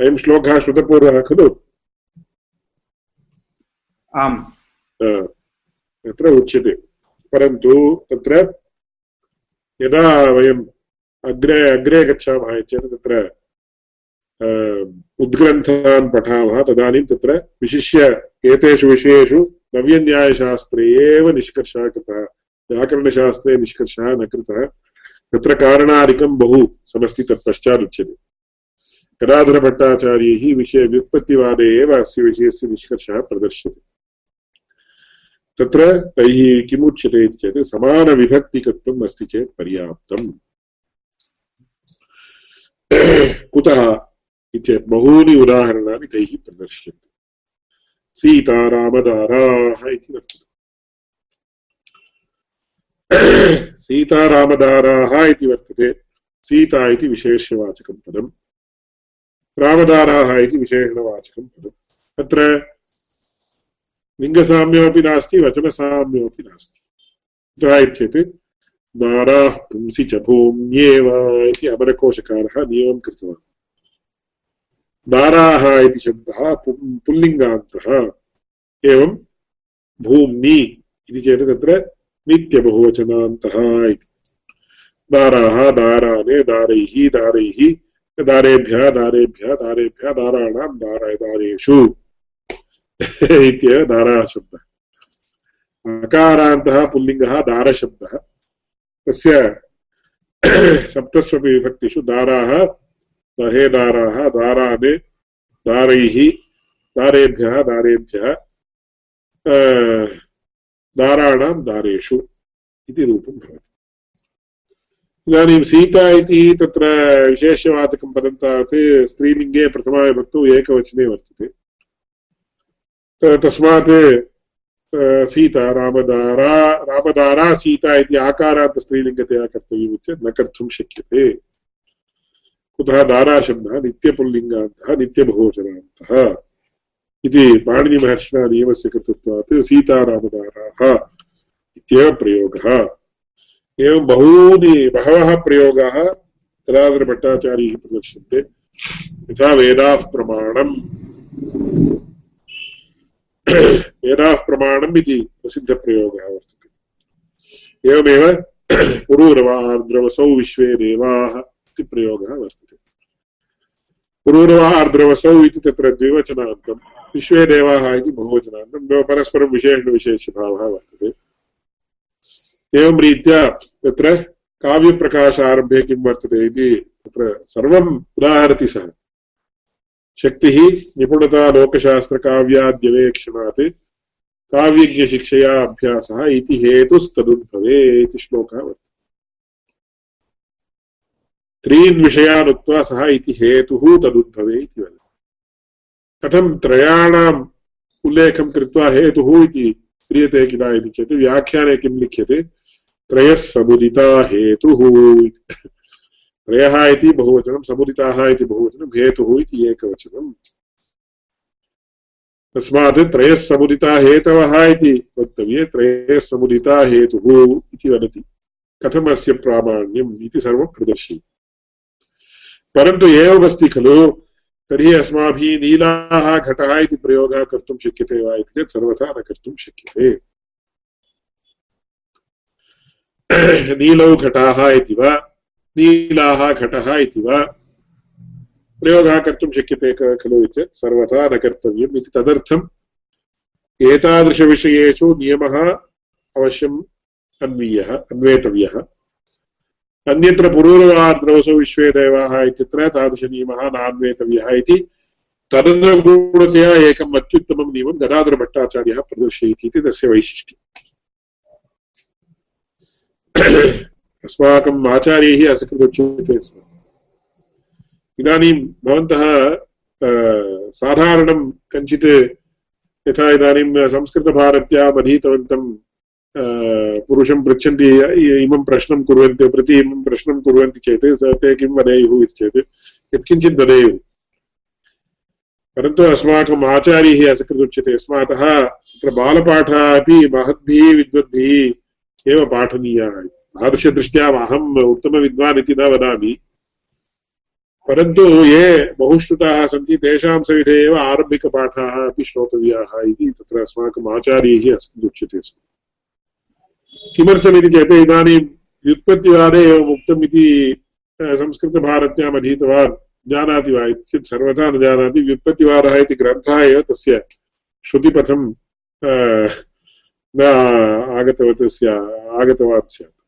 अयं श्लोकः श्रुतपूर्वः खलु? आम्। तत्र उच्यते। परन्तु तत्र यदा वयम् अग्रे अग्रे गच्छामः चेत् तत्र उद्ग्रन्थान् पठामः, तदानीं तत्र विशिष्य एतेषु विषयेषु नव्यन्यायशास्त्रे एव निष्कर्षः कृतः, व्याकरणशास्त्रे निष्कर्षः न कृतः। तत्र कारणादिकं बहु समस्ति तत्पश्चादुच्यते गदाधरभट्टाचार्यैः विषय व्युत्पत्तिवादे एव अस्य विषयस्य निष्कर्षः प्रदर्श्यते। तत्र तैः किमुच्यते इति चेत् समानविभक्तिकत्वम् अस्ति चेत् पर्याप्तम्। कुतः इत्येतत् बहूनि उदाहरणानि तैः प्रदर्श्यन्ते। सीतारामदाराः इति वर्तते। सीतारामदाराः इति वर्तते। सीता इति विशेष्यवाचकं पदम्। रामदाराः इति विशेषणवाचकं पदम्। अत्र लिङ्गसाम्यमपि नास्ति वचनसाम्यमपि नास्ति। कुतः इत्येत् दाराः पुंसि च भूम्येव इति अमरकोशकारः नियमं कृतवान्। दाराः इति शब्दः पुल्लिङ्गान्तः, एवं भूम्नि इति चेत् तत्र नित्यबहुवचनान्तः इति। दाराः दाराने दारैः दारैः दारेभ्यः दारेभ्यः दारेभ्यः दाराणां दार दारेषु इत्येव दाराः शब्दः। अकारान्तः पुल्लिङ्गः दारशब्दः तस्य सप्तस्वपि विभक्तिषु दाराः सहेदाराः दारान् दारैः दारेभ्यः दारेभ्यः दाराणां दारेषु इति रूपं भवति। इदानीं सीता इति तत्र विशेषवाचकं पदं तावत्, स्त्रीलिङ्गे प्रथमाविभक्तौ एकवचने वर्तते। तस्मात् सीता रामदारा रामदारा सीता इति आकारात् स्त्रीलिङ्गतया कर्तव्यम् चेत् न कर्तुं शक्यते। कुतः दाराशब्दः नित्यपुल्लिङ्गान्तः नित्यबहुवचनान्तः इति पाणिनिमहर्षिणा नियमस्य कृतत्वात् सीतारामदाराः इत्येव प्रयोगः। एवं बहूनि, बहवः प्रयोगाः गदाधरभट्टाचार्यैः प्रदर्श्यन्ते। यथा वेदाः प्रमाणम्। वेदाः प्रमाणम् इति प्रसिद्धप्रयोगः वर्तते एवमेव पुरूरवार्द्रवसौ विश्वे देवाः इति प्रयोगः वर्तते पुरूरवः अर्द्रवसौ इति तत्र द्विवचनान्तम् विश्वे देवाः इति बहुवचनान्तम् परस्परं विशेषणविशेषभावः वर्तते एवं रीत्या तत्र किं वर्तते इति तत्र सर्वम् उदाहरति सः शक्तिः निपुणता लोकशास्त्रकाव्याद्यवेक्षणात् काव्यज्ञशिक्षया अभ्यासः इति हेतुस्तदुद्भवे इति श्लोकः वर्तते। त्रीन् विषयान् उक्त्वा सः इति हेतुः तदुद्भवे इति वदति। कथं त्रयाणाम् उल्लेखं कृत्वा हेतुः इति क्रियते किल इति चेत् व्याख्याने किं लिख्यते? त्रयः समुदिता हेतुः त्रयः इति बहुवचनं, समुदिताः इति बहुवचनं, हेतुः इति एकवचनम् तस्मात् त्रयः समुदिता हेतवः इति वक्तव्ये, त्रयः समुदिता हेतुः इति वदति। कथमस्य प्रामाण्यम् इति सर्वं प्रदर्शयति। परन्तु एवमस्ति खलु, तर्हि अस्माभिः नीलाः घटः इति प्रयोगः कर्तुं शक्यते वा इति चेत् सर्वथा न कर्तुं शक्यते। नीलौ घटाः इति वा नीलाः घटः इति वा? प्रयोगः कर्तुं शक्यते खलु चेत् सर्वथा न कर्तव्यम् इति तदर्थम् एतादृशविषयेषु नियमः अवश्यम् अन्वीयः, अन्वेतव्यः। अन्यत्र पुरूरवार्द्रवसौ विश्वे देवाः इत्यत्र तादृशनियमः नान्वेतव्यः इति तदनुगुणतया एकम् अत्युत्तमं नियमं गदाधरभट्टाचार्यः प्रदर्शयति इति तस्य वैशिष्ट्यम्। अस्माकम् आचार्यैः असकृदुच्यते स्म इदानीं भवन्तः साधारणं कञ्चित् यथा इदानीं संस्कृतभारत्याम् अधीतवन्तं पुरुषं पृच्छन्ति इमं प्रश्नं कुर्वन्ति, प्रति इमं प्रश्नं कुर्वन्ति चेत् ते किं वदेयुः इति चेत्, यत्किञ्चित् वदेयुः। परन्तु अस्माकम् आचार्यैः असकृदुच्यते स्मातः तत्र बालपाठः अपि महद्भिः, विद्वद्भिः एव पाठनीयः तादृशदृष्ट्या अहम् उत्तमविद्वान् इति न वदामि। परन्तु ये बहुश्रुताः सन्ति, तेषां सविधे एव आरम्भिकपाठाः अपि श्रोतव्याः इति तत्र अस्माकम् आचार्यैः अस्मदुच्यते स्म। किमर्थमिति चेत् इदानीं व्युत्पत्तिवादे एवम् उक्तम् इति संस्कृतभारत्याम् अधीतवान् जानाति वा चेत् सर्वथा न जानाति। व्युत्पत्तिवादः इति ग्रन्थः एव तस्य श्रुतिपथं न आगतवत् आगतवान् स्यात्।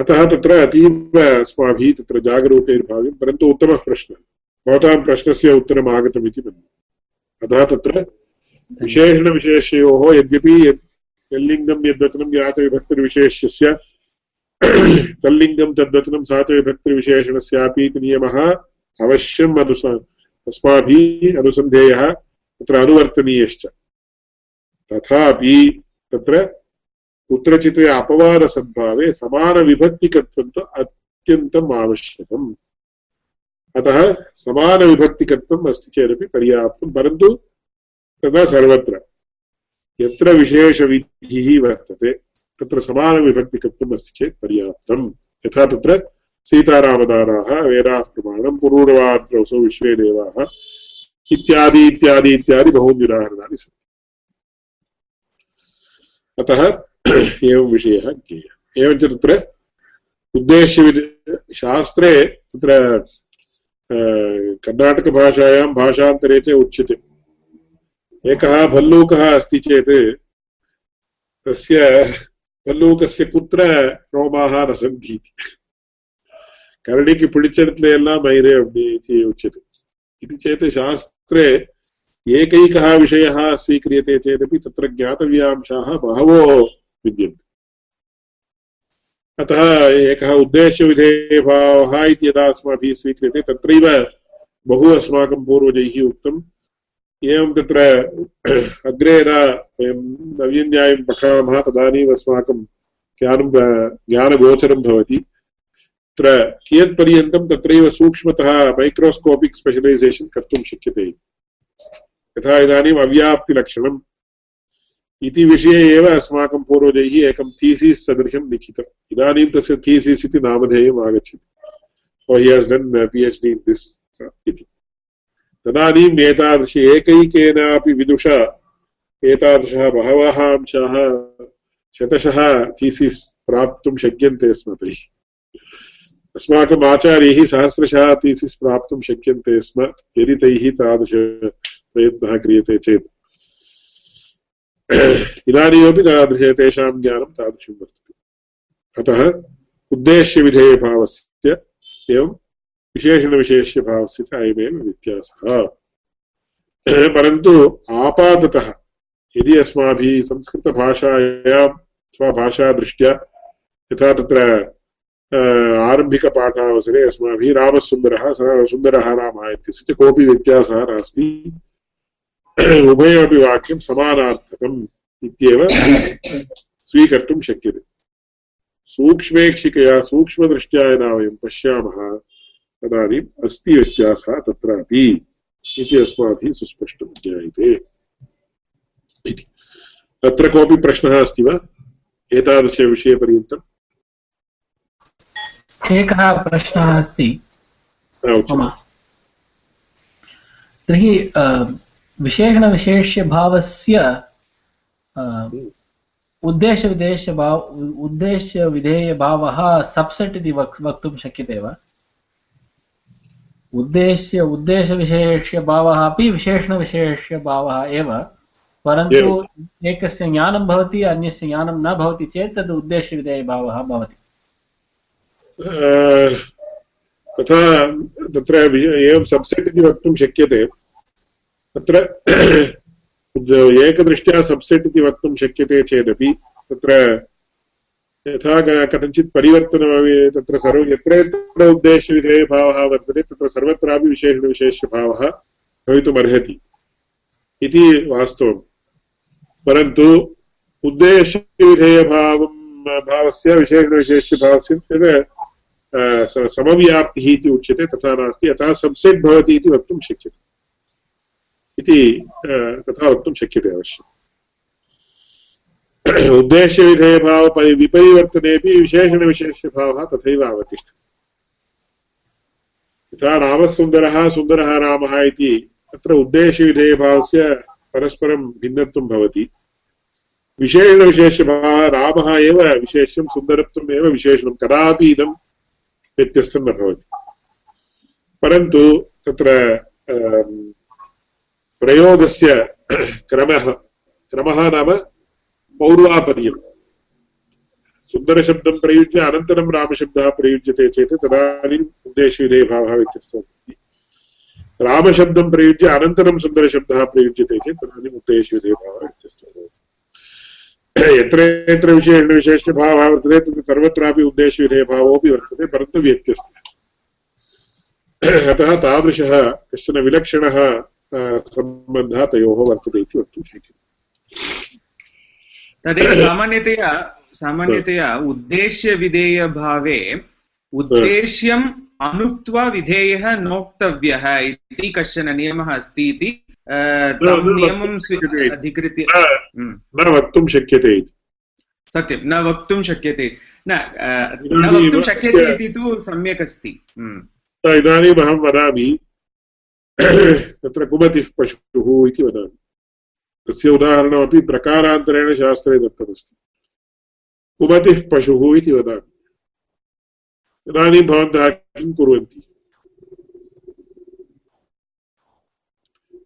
अतः तत्र अतीव अस्माभिः तत्र जागरूकैर्भाव्यं परन्तु उत्तमः प्रश्नः। भवतां प्रश्नस्य उत्तरम् आगतमिति मन्ये। अतः तत्र विशेषणविशेषयोः, यद्यपि यत् यल्लिङ्गं यद्वचनं यातविभक्तिर्विशेष्यस्य तल्लिङ्गं तद्वचनं सातविभक्तिर्विशेषणस्यापि इति नियमः अवश्यम् अनुस अस्माभिः अनुसन्धेयः, तत्र अनुवर्तनीयश्च। तथापि तत्र कुत्रचित् अपवादसद्भावे समानविभक्तिकत्वं तु अत्यन्तम् आवश्यकम्। अतः समानविभक्तिकत्वम् अस्ति चेदपि पर्याप्तं, परन्तु तदा सर्वत्र। यत्र विशेषविधिः वर्तते, तत्र समानविभक्तिकत्वम् अस्ति चेत् पर्याप्तम्। यथा तत्र सीतारामदानाः, वेदाः प्रमाणं पुरूरवाद्रौसौ विश्वे देवाः इत्यादि इत्यादि इत्यादि बहूनि उदाहरणानि सन्ति। अतः एवं विषयः ज्ञेयः एवञ्च तत्र शास्त्रे तत्र कर्णाटकभाषायां भाषान्तरे च उच्यते। एकः भल्लूकः अस्ति चेत् तस्य भल्लूकस्य कुत्र रोमाः न सन्ति इति। करडिकि पिडिचडत्ले एल्लाम् ऐरे इति उच्यते। इति चेत् शास्त्रे एकैकः विषयः स्वीक्रियते चेदपि तत्र ज्ञातव्यांशाः बहवो विद्यन्ते। अतः एकः उद्देश्यविधेयभावः इति यदा अस्माभिः स्वीक्रियते, तत्रैव बहु अस्माकं पूर्वजैः उक्तम्। एवं तत्र अग्रे यदा वयं नव्यन्यायं पठामः, तदानीम् अस्माकं ज्ञानं, ज्ञानगोचरं भवति। तत्र कियत्पर्यन्तं तत्रैव सूक्ष्मतः मैक्रोस्कोपिक् स्पेशलैसेशन् कर्तुं शक्यते यथा इदानीम् अव्याप्तिलक्षणम्। इति विषये एव अस्माकं पूर्वजैः एकं थीसिस् सदृशं लिखितम् इदानीं तस्य थीसिस् इति नामधेयम् आगच्छति। ओ he has done P H D in this इति। तदानीम् एतादृश एकैकेनापि विदुषा, एतादृशः बहवः अंशाः, शतशः थीसिस् प्राप्तुं शक्यन्ते स्म तैः। अस्माकम् आचार्यैः सहस्रशः थीसिस् प्राप्तुं शक्यन्ते स्म, यदि तैः तादृशप्रयत्नः क्रियते चेत्। इदानीमपि तादृश तेषां ज्ञानं तादृशं वर्तते। अतः उद्देश्यविधेयभावस्य एवं विशेषणविशेष्यभावस्य च अयमेव व्यत्यासः। परन्तु आपाततः यदि अस्माभिः संस्कृतभाषायां स्वभाषादृष्ट्या यथा तत्र आरम्भिकपाठावसरे अस्माभिः रामसुन्दरः सुन्दरः रामः इत्यस्य च कोऽपि व्यत्यासः नास्ति। उभयमपि वाक्यं समानार्थकम् इत्येव स्वीकर्तुं शक्यते। सूक्ष्मेक्षिकया सूक्ष्मदृष्ट्या यदा वयं पश्यामः तदानीम् अस्ति व्यत्यासः तत्रापि इति अस्माभिः सुस्पष्टं ज्ञायते। इति। अत्र कोऽपि प्रश्नः अस्ति वा? एतादृशविषयपर्यन्तम्? एकः प्रश्नः अस्ति। तर्हि विशेषणविशेष्यभावस्य उद्देशविदेशभाव उद्देश्यविधेयभावः सब्सेट् इति वक् वक्तुं शक्यते वा? उद्देश्य उद्देशविशेष्यभावः अपि विशेषणविशेष्यभावः एव परन्तु एकस्य ज्ञानं भवति अन्यस्य ज्ञानं न भवति चेत् तद् उद्देश्यविधेयभावः भवति। तथा तत्र एवं सब्सेट् इति वक्तुं शक्यते। तत्र एकदृष्ट्या सब्सेट् इति वक्तुं शक्यते चेदपि, तत्र यथा कथञ्चित् परिवर्तनमपि तत्र सर्व यत्र यत्र उद्देश्यविधेयभावः वर्तते, तत्र सर्वत्रापि विशेषणविशेष्यभावः भवितुमर्हति इति वास्तवम्। परन्तु उद्देश्यविधेयभावं भावस्य विशेषणविशेष्यभावस्य समव्याप्तिः इति उच्यते, तथा नास्ति। अतः सब्सेट् भवति इति वक्तुं शक्यते। इति तथा वक्तुं शक्यते अवश्यम् उद्देश्यविधेयभाव विपरिवर्तनेपि विशेषणविशेष्यभावः तथैव अवतिष्ठति यथा रामसुन्दरः, सुन्दरः रामः इति, तत्र उद्देश्यविधेयभावस्य परस्परं भिन्नत्वं भवति। विशेषणविशेषभावः रामः एव विशेष्यं, सुन्दरत्वम् एव विशेषणं कदापि इदं व्यत्यस्तं न भवति। परन्तु तत्र प्रयोगस्य क्रमः क्रमः नाम पौर्वापर्यम् सुन्दरशब्दं प्रयुज्य अनन्तरं रामशब्दः प्रयुज्यते चेत् तदानीम् उद्देश्यविधेयभावः व्यत्यस्तो भवति। रामशब्दं प्रयुज्य अनन्तरं सुन्दरशब्दः प्रयुज्यते चेत् तदानीम् उद्देश्यविधेयभावः व्यत्यस्तो भवति। यत्र यत्र विशेषविशेषभावः वर्तते, तत्र सर्वत्रापि उद्देश्यविधेयभावोऽपि वर्तते, परन्तु व्यत्यस्तः। अतः तादृशः कश्चन विलक्षणः सम्बन्धः तयोः वर्तते इति वक्तुं शक्यते तदेव सामान्यतया सामान्यतया उद्देश्यविधेयभावे उद्देश्यम् अनुक्त्वा विधेयः नोक्तव्यः इति कश्चन नियमः अस्ति इति नियमं अधिकृत्य न वक्तुं शक्यते इति। सत्यं न वक्तुं शक्यते। न न वक्तुं शक्यते इति तु सम्यक् अस्ति। इदानीम् अहं वदामि तत्र कुमतिः पशुः इति वदामि। तस्य उदाहरणमपि प्रकारान्तरेण शास्त्रे दत्तमस्ति। कुमतिः पशुः इति वदामि। इदानीं भवन्तः किं कुर्वन्ति?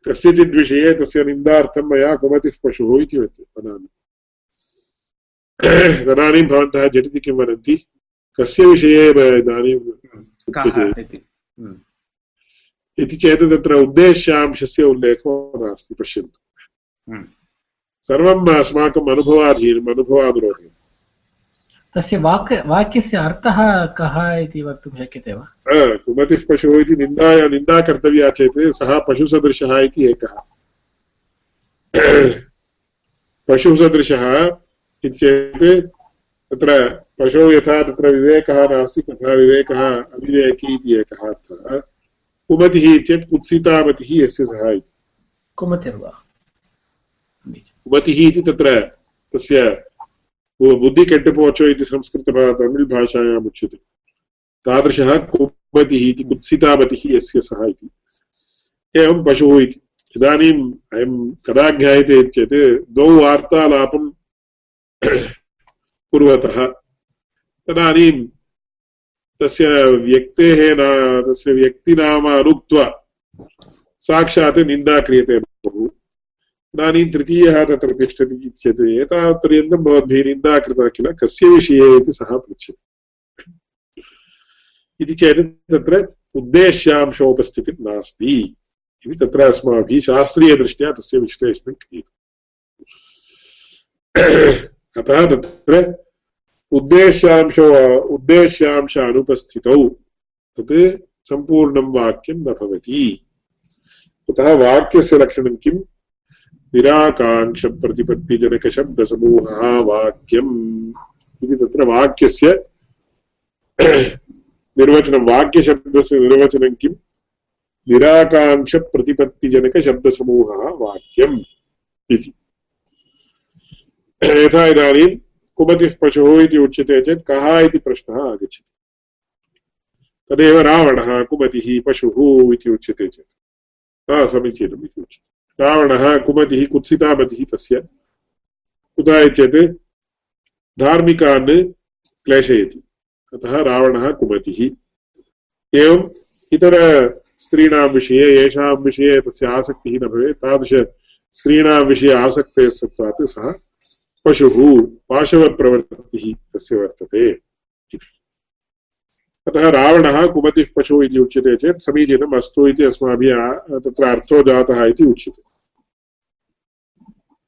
कस्यचित् विषये तस्य निन्दार्थं मया कुमतिः पशुः इति वदामि। तदानीं भवन्तः झटिति किं वदन्ति? कस्य विषये इदानीं इति चेत् तत्र उद्देश्यांशस्य उल्लेखो नास्ति पश्यन्तु। हम्म। सर्वम् अस्माकम् अनुभवाधीनम् अनुभवानुरोधम् तस्य वाक् वाक्यस्य अर्थः कः इति वक्तुं शक्यते वा? कुमतिः पशुः इति निन्दाय निन्दा कर्तव्या चेत् सः पशुसदृशः इति एकः। पशुसदृशः इति चेत् तत्र पशुः यथा तत्र विवेकः नास्ति तथा विवेकः अविवेकी इति एकः अर्थः। कुमतिः चेत् कुत्सितामतिः यस्य सः इति कुमतिर्वा कुमतिः इति तत्र तस्य बुद्धिकेट्टुपोचो इति संस्कृत तमिळ् भाषायाम् उच्यते तादृशः कुमतिः इति कुत्सितामतिः यस्य सः इति एवं पशुः इति इदानीम् अयं कदा ज्ञायते चेत् द्वौ वार्तालापं कुर्वतः तदानीं तस्य व्यक्तेः न, तस्य व्यक्तिनाम अनुक्त्वा साक्षात् निन्दा क्रियते बहु। इदानीं तृतीयः तत्र तिष्ठति चेत् एतावत्पर्यन्तं भवद्भिः निन्दा कृता किल? कस्य विषये इति सः पृच्छति। इति चेत् तत्र उद्देश्यांशोपस्थितिः नास्ति। इति तत्र अस्माभिः शास्त्रीयदृष्ट्या तस्य विश्लेषणं क्रियते। अतः तत्र उद्देश्यांशो उद्देश्यांश अनुपस्थितौ तत् सम्पूर्णं वाक्यं न भवति। अतः वाक्यस्य लक्षणं किम्? निराकाङ्क्षप्रतिपत्तिजनकशब्दसमूहः वाक्यम्। इति तत्र वाक्यस्य निर्वचनं, वाक्यशब्दस्य निर्वचनं किम्? निराकाङ्क्षप्रतिपत्तिजनकशब्दसमूहः वाक्यम् इति। यथा इदानीं कुमतिः पशुः इति उच्यते चेत् कः इति प्रश्नः आगच्छति। तदेव रावणः कुमतिः पशुः इति उच्यते चेत्। समीचीनम् इति उच्यते। रावणः कुमतिः कुत्सितामतिः तस्य। कुतः चेत् धार्मिकान् क्लेशयति। अतः रावणः कुमतिः एवम् इतरस्त्रीणां विषये, येषां विषये तस्य आसक्तिः न भवेत्। तादृशस्त्रीणां विषये आसक्तेः सत्त्वात् सः पशुः पाशवप्रवृत्तिः तस्य वर्तते अतः रावणः कुमतिः पशुः इति उच्यते चेत् समीचीनम् अस्तु इति अस्माभिः तत्र अर्थो जातः इति उच्यते।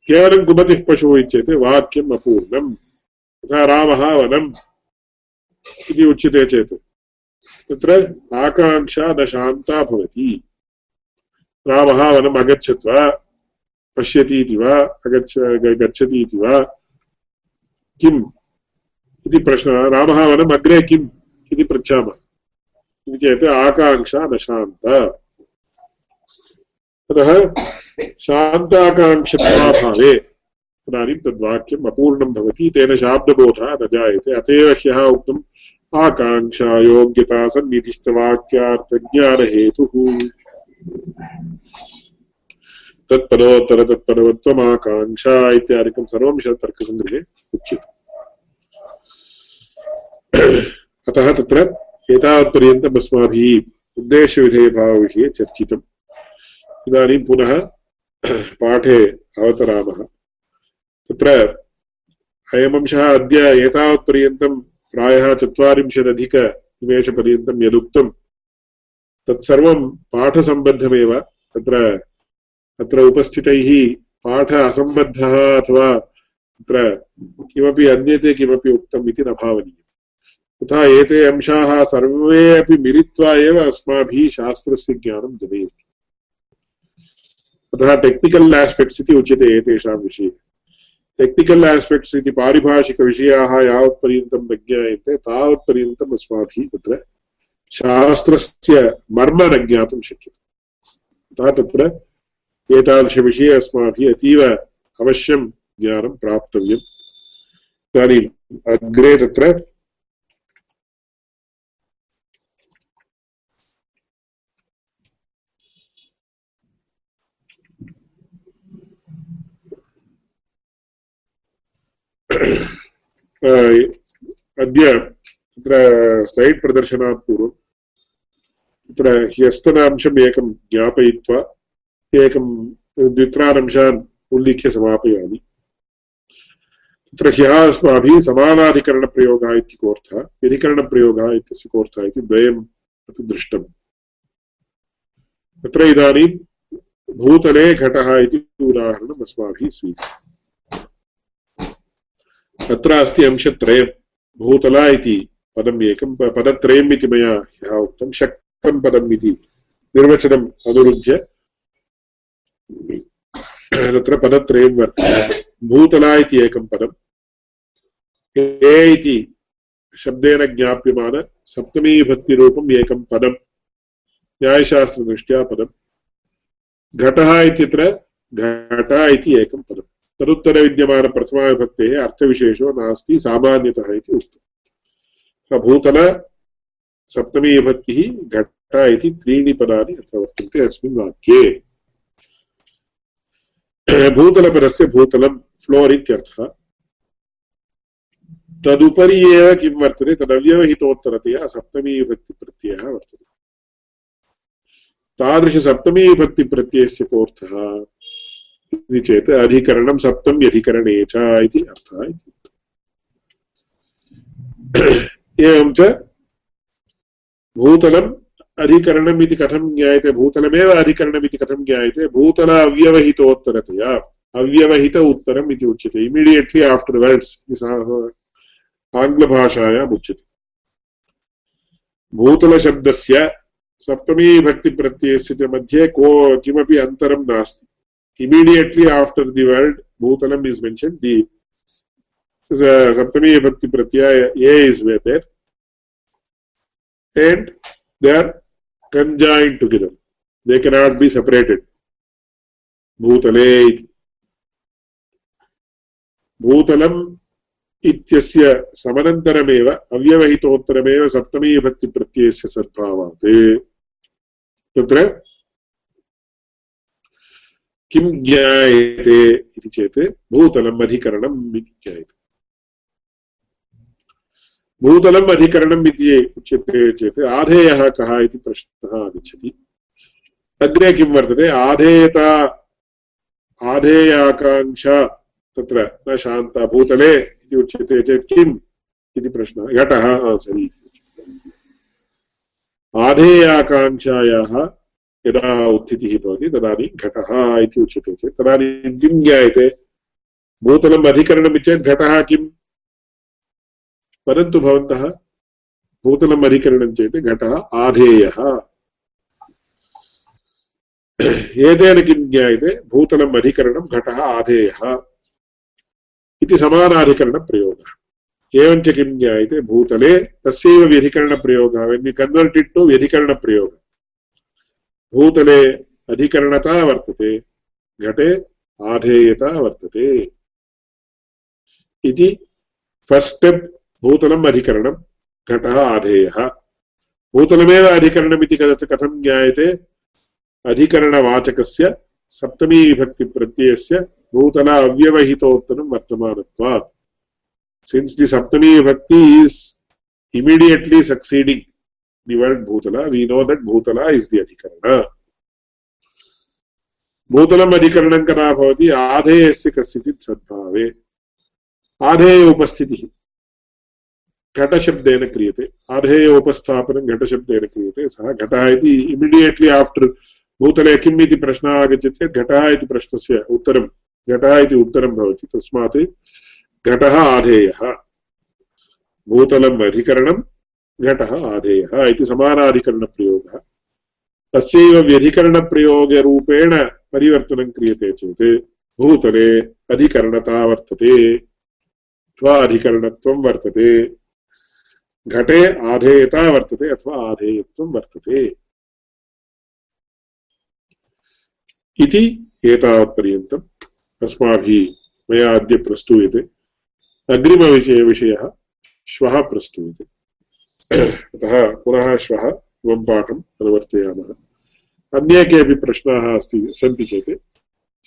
केवलं कुमतिः पशुः इत्येते वाक्यम् अपूर्णम्। तथा रामः वनम् इति उच्यते चेत् तत्र आकाङ्क्षा न शान्ता भवति। रामः वनम् पश्यति इति वा, अगच्छ गच्छति इति वा। किम्? इति प्रश्नः। रामः वनम् अग्रे किम्? इति पृच्छामः। इति चेत् आकाङ्क्षा न शान्ता। अतः शान्ताकाङ्क्षत्वाभावे तदानीं तद्वाक्यम् अपूर्णं भवति। तेन शाब्दबोधः न जायते। अत एव ह्यः उक्तम् आकाङ्क्षा, योग्यता सन्निधिश्च वाक्यार्थज्ञानहेतुः तत्परोत्तर तत्परवत्वमाकाङ्क्षा इत्यादिकं सर्वं तर्कसङ्ग्रहे उच्यते। अतः तत्र एतावत्पर्यन्तम् अस्माभिः उद्देश्यविधेयभावविषये चर्चितम्। इदानीं पुनः पाठे अवतरामः। तत्र अयमंशः अद्य एतावत्पर्यन्तं प्रायः चत्वारिंशदधिकनिमेषपर्यन्तं यदुक्तं तत्सर्वं पाठसम्बद्धमेव। तत्र अत्र उपस्थितैः पाठ असम्बद्धः अथवा तत्र किमपि अन्यते किमपि उक्तम् इति न भावनीयम्। तथा एते अंशाः सर्वे अपि मिलित्वा एव अस्माभिः शास्त्रस्य ज्ञानं जनयन्ति। अतः टेक्निकल् आस्पेक्ट्स् इति उच्यते एतेषां विषये। टेक्निकल् आस्पेक्ट्स् इति पारिभाषिकविषयाः यावत्पर्यन्तं न ज्ञायन्ते तावत्पर्यन्तम् अस्माभिः तत्र शास्त्रस्य मर्म न ज्ञातुं शक्यते। अतः तत्र एतादृशविषये अस्माभिः अतीव अवश्यं ज्ञानं प्राप्तव्यम्। इदानीम् अग्रे तत्र अद्य तत्र स्लैड् प्रदर्शनात् पूर्वं तत्र ह्यस्तनांशम् एकं ज्ञापयित्वा एकं द्वित्रानंशान् उल्लिख्य समापयामि। तत्र ह्यः अस्माभिः समानाधिकरणप्रयोगः इति कोऽर्थः व्यधिकरणप्रयोगः इत्यस्य कोऽर्थः इति द्वयम् अपि दृष्टम्। तत्र इदानीं भूतले घटः इति उदाहरणम् अस्माभिः स्वीकृतम्। अत्र अस्ति अंशत्रयम्, भूतला इति पदम् एकं, पदत्रयम् इति मया ह्यः उक्तं, शक्तं पदम् इति निर्वचनम् अनुरुध्य तत्र पदत्रयं वर्तते। भूतला इति एकं पदम्। ए इति शब्देन ज्ञाप्यमान सप्तमीभक्तिरूपम् एकं पदम्। न्यायशास्त्रदृष्ट्या पदम्। घटः इत्यत्र घट इति एकं पदम्। तदुत्तरविद्यमानप्रथमाविभक्तेः अर्थविशेषो नास्ति, सामान्यतः इति उक्तम्। भूतल सप्तमीविभक्तिः घट इति त्रीणि पदानि अत्र वर्तन्ते अस्मिन् वाक्ये। भूतलपदस्य भूतलं फ्लोर् इत्यर्थः। तदुपरि एव किं वर्तते? तदव्यवहितोत्तरतया सप्तमीविभक्तिप्रत्ययः वर्तते। तादृशसप्तमीविभक्तिप्रत्ययस्य कोऽर्थः इति चेत् अधिकरणं सप्तम्यधिकरणे च इति अर्थः एवं च भूतलम् अधिकरणम् इति कथं ज्ञायते? भूतलमेव अधिकरणम् इति कथं ज्ञायते? भूतल अव्यवहितोत्तरतया। अव्यवहित उत्तरम् इति उच्यते। इमिडियेट्लि आफ्टर् वर्ड्स् इति आङ्ग्लभाषायाम् उच्यते। भूतलशब्दस्य सप्तमीभक्तिप्रत्ययस्य च मध्ये को किमपि अन्तरं नास्ति। The word bhutalam is mentioned. The, the saptami vibhakti pratyaya a is there. They are conjoined together. They cannot be separated. Bhutale भूतलम् इत्यस्य समनन्तरमेव अव्यवहितोत्तरमेव सप्तमीविभक्तिप्रत्ययस्य सद्भावात् तत्र किं ज्ञायते इति चेत् भूतलम् अधिकरणम् इति ज्ञायते भूतलम् अधिकरणम् इति उच्यते चेत् आधेयः कः इति प्रश्नः आगच्छति। अग्रे किं वर्तते? आधेयता, आधेयाकाङ्क्षा तत्र न शान्ता भूतले इति उच्यते चेत् किम् इति प्रश्नः घटः सरि आधेयाकाङ्क्षायाः यदा उत्थितिः भवति तदानीं घटः इति उच्यते चेत्। तदानीं किं ज्ञायते? भूतलम् अधिकरणम् चेत् घटः किम्? वदन्तु भवन्तः भूतलम् अधिकरणं चेत् घटः आधेयः एतेन किं ज्ञायते भूतलम् अधिकरणं घटः आधेयः इति समानाधिकरणप्रयोगः एवञ्च किं ज्ञायते भूतले तस्यैव व्यधिकरणप्रयोगः when you convert it to व्यधिकरणप्रयोगः भूतले अधिकरणता वर्तते घटे आधेयता वर्तते इति फस्ट् स्टेप् भूतलम् अधिकरणं घटः आधेयः। भूतलमेव अधिकरणम् इति कथं ज्ञायते? अधिकरणवाचकस्य सप्तमीविभक्तिप्रत्ययस्य भूतल अव्यवहितोत्तरं वर्तमानत्वात्। सिन्स् दि सप्तमी विभक्ति is immediately succeeding the word bhutala we know that bhutala is the adhikarana भूतलम् अधिकरणं कदा भवति? आधेयस्य कस्यचित् सद्भावे। आधेय उपस्थितिः। घटशब्देन क्रियते। आधेय उपस्थापनं घटशब्देन क्रियते। सः घटः इति इमिडियेट्लि आफ्टर् भूतले किम् इति प्रश्नः आगच्छति चेत् घटः इति प्रश्नस्य उत्तरं घटः इति उत्तरं भवति। तस्मात् घटः आधेयः। भूतलम् अधिकरणं घटः आधेयः इति समानाधिकरणप्रयोगः। तस्यैव व्यधिकरणप्रयोगरूपेण परिवर्तनं क्रियते चेत् भूतले अधिकरणता वर्तते। अथवा वर्तते। घटे आधेयता वर्तते अथवा आधेयत्वं वर्तते। इति एतावत्पर्यन्तम् अस्माभिः मया अद्य प्रस्तूयते। अग्रिमविषय विषयः श्वः प्रस्तूयते। अतः पुनः श्वः इमं पाठम् अनुवर्तयामः। अन्ये केपि प्रश्नाः अस्ति, सन्ति चेत्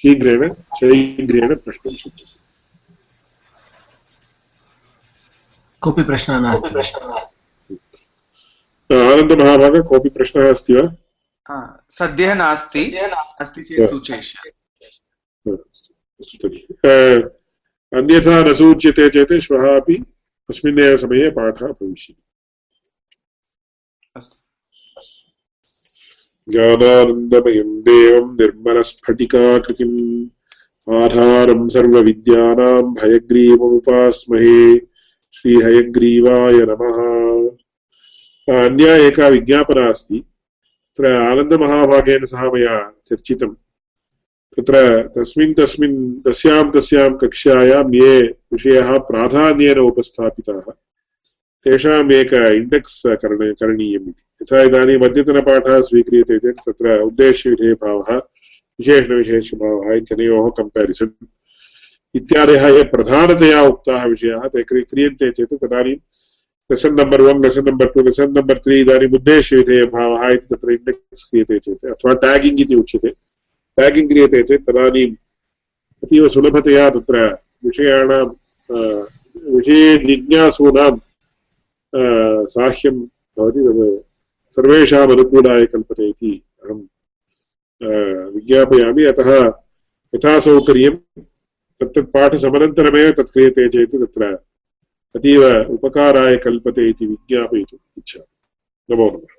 शीघ्रेण शीघ्रेण प्रष्टुं शक्यते। कोऽपि प्रश्नः नास्ति। आनन्दमहाभाग कोऽपि प्रश्नः अस्ति वा? सद्यः नास्ति। अस्ति चेत् सूचयिष्यामि। अन्यथा न सूच्यते चेत् श्वः अपि तस्मिन्नेव समये पाठः भविष्यति। ज्ञानानन्दमयम् देवम् निर्मलस्फटिकाकृतिम्। आधारम् सर्वविद्यानाम् हयग्रीवमुपास्महे श्रीहयग्रीवाय नमः। अन्या एका विज्ञापना अस्ति। तत्र आनन्दमहाभागेन सह मया चर्चितम्। तत्र तस्मिन् तस्मिन् तस्यां तस्यां कक्ष्यायां ये विषयाः प्राधान्येन उपस्थापिताः तेषाम् एक इण्डेक्स् करण, करणीयम् इति। यथा इदानीम् अद्यतनपाठः स्वीक्रियते चेत् तत्र उद्देश्यविधेयभावः, विशेषणविशेषभावः इत्यनयोः कम्पेरिसन् इत्यादयः ये प्रधानतया उक्ताः विषयाः, ते क्रियन्ते चेत् तदानीं lesson number one lesson number two lesson number three इदानीम् उद्देश्यविधेयभावः इति तत्र इण्डेक्स् क्रियते चेत्, अथवा ट्यागिङ्ग् इति उच्यते। ट्यागिङ्ग् क्रियते चेत् तदानीम् अतीव सुलभतया तत्र विषयाणां विषये जिज्ञासूनां साह्यं भवति तद् सर्वेषाम् अनुकूलाय कल्पते इति अहं विज्ञापयामि। अतः यथा सौकर्यं तत्तत् पाठसमनन्तरमेव तत् क्रियते चेत् तत्र अतीव उपकाराय कल्पते इति विज्ञापयितुम् इच्छामि। नमो नमः।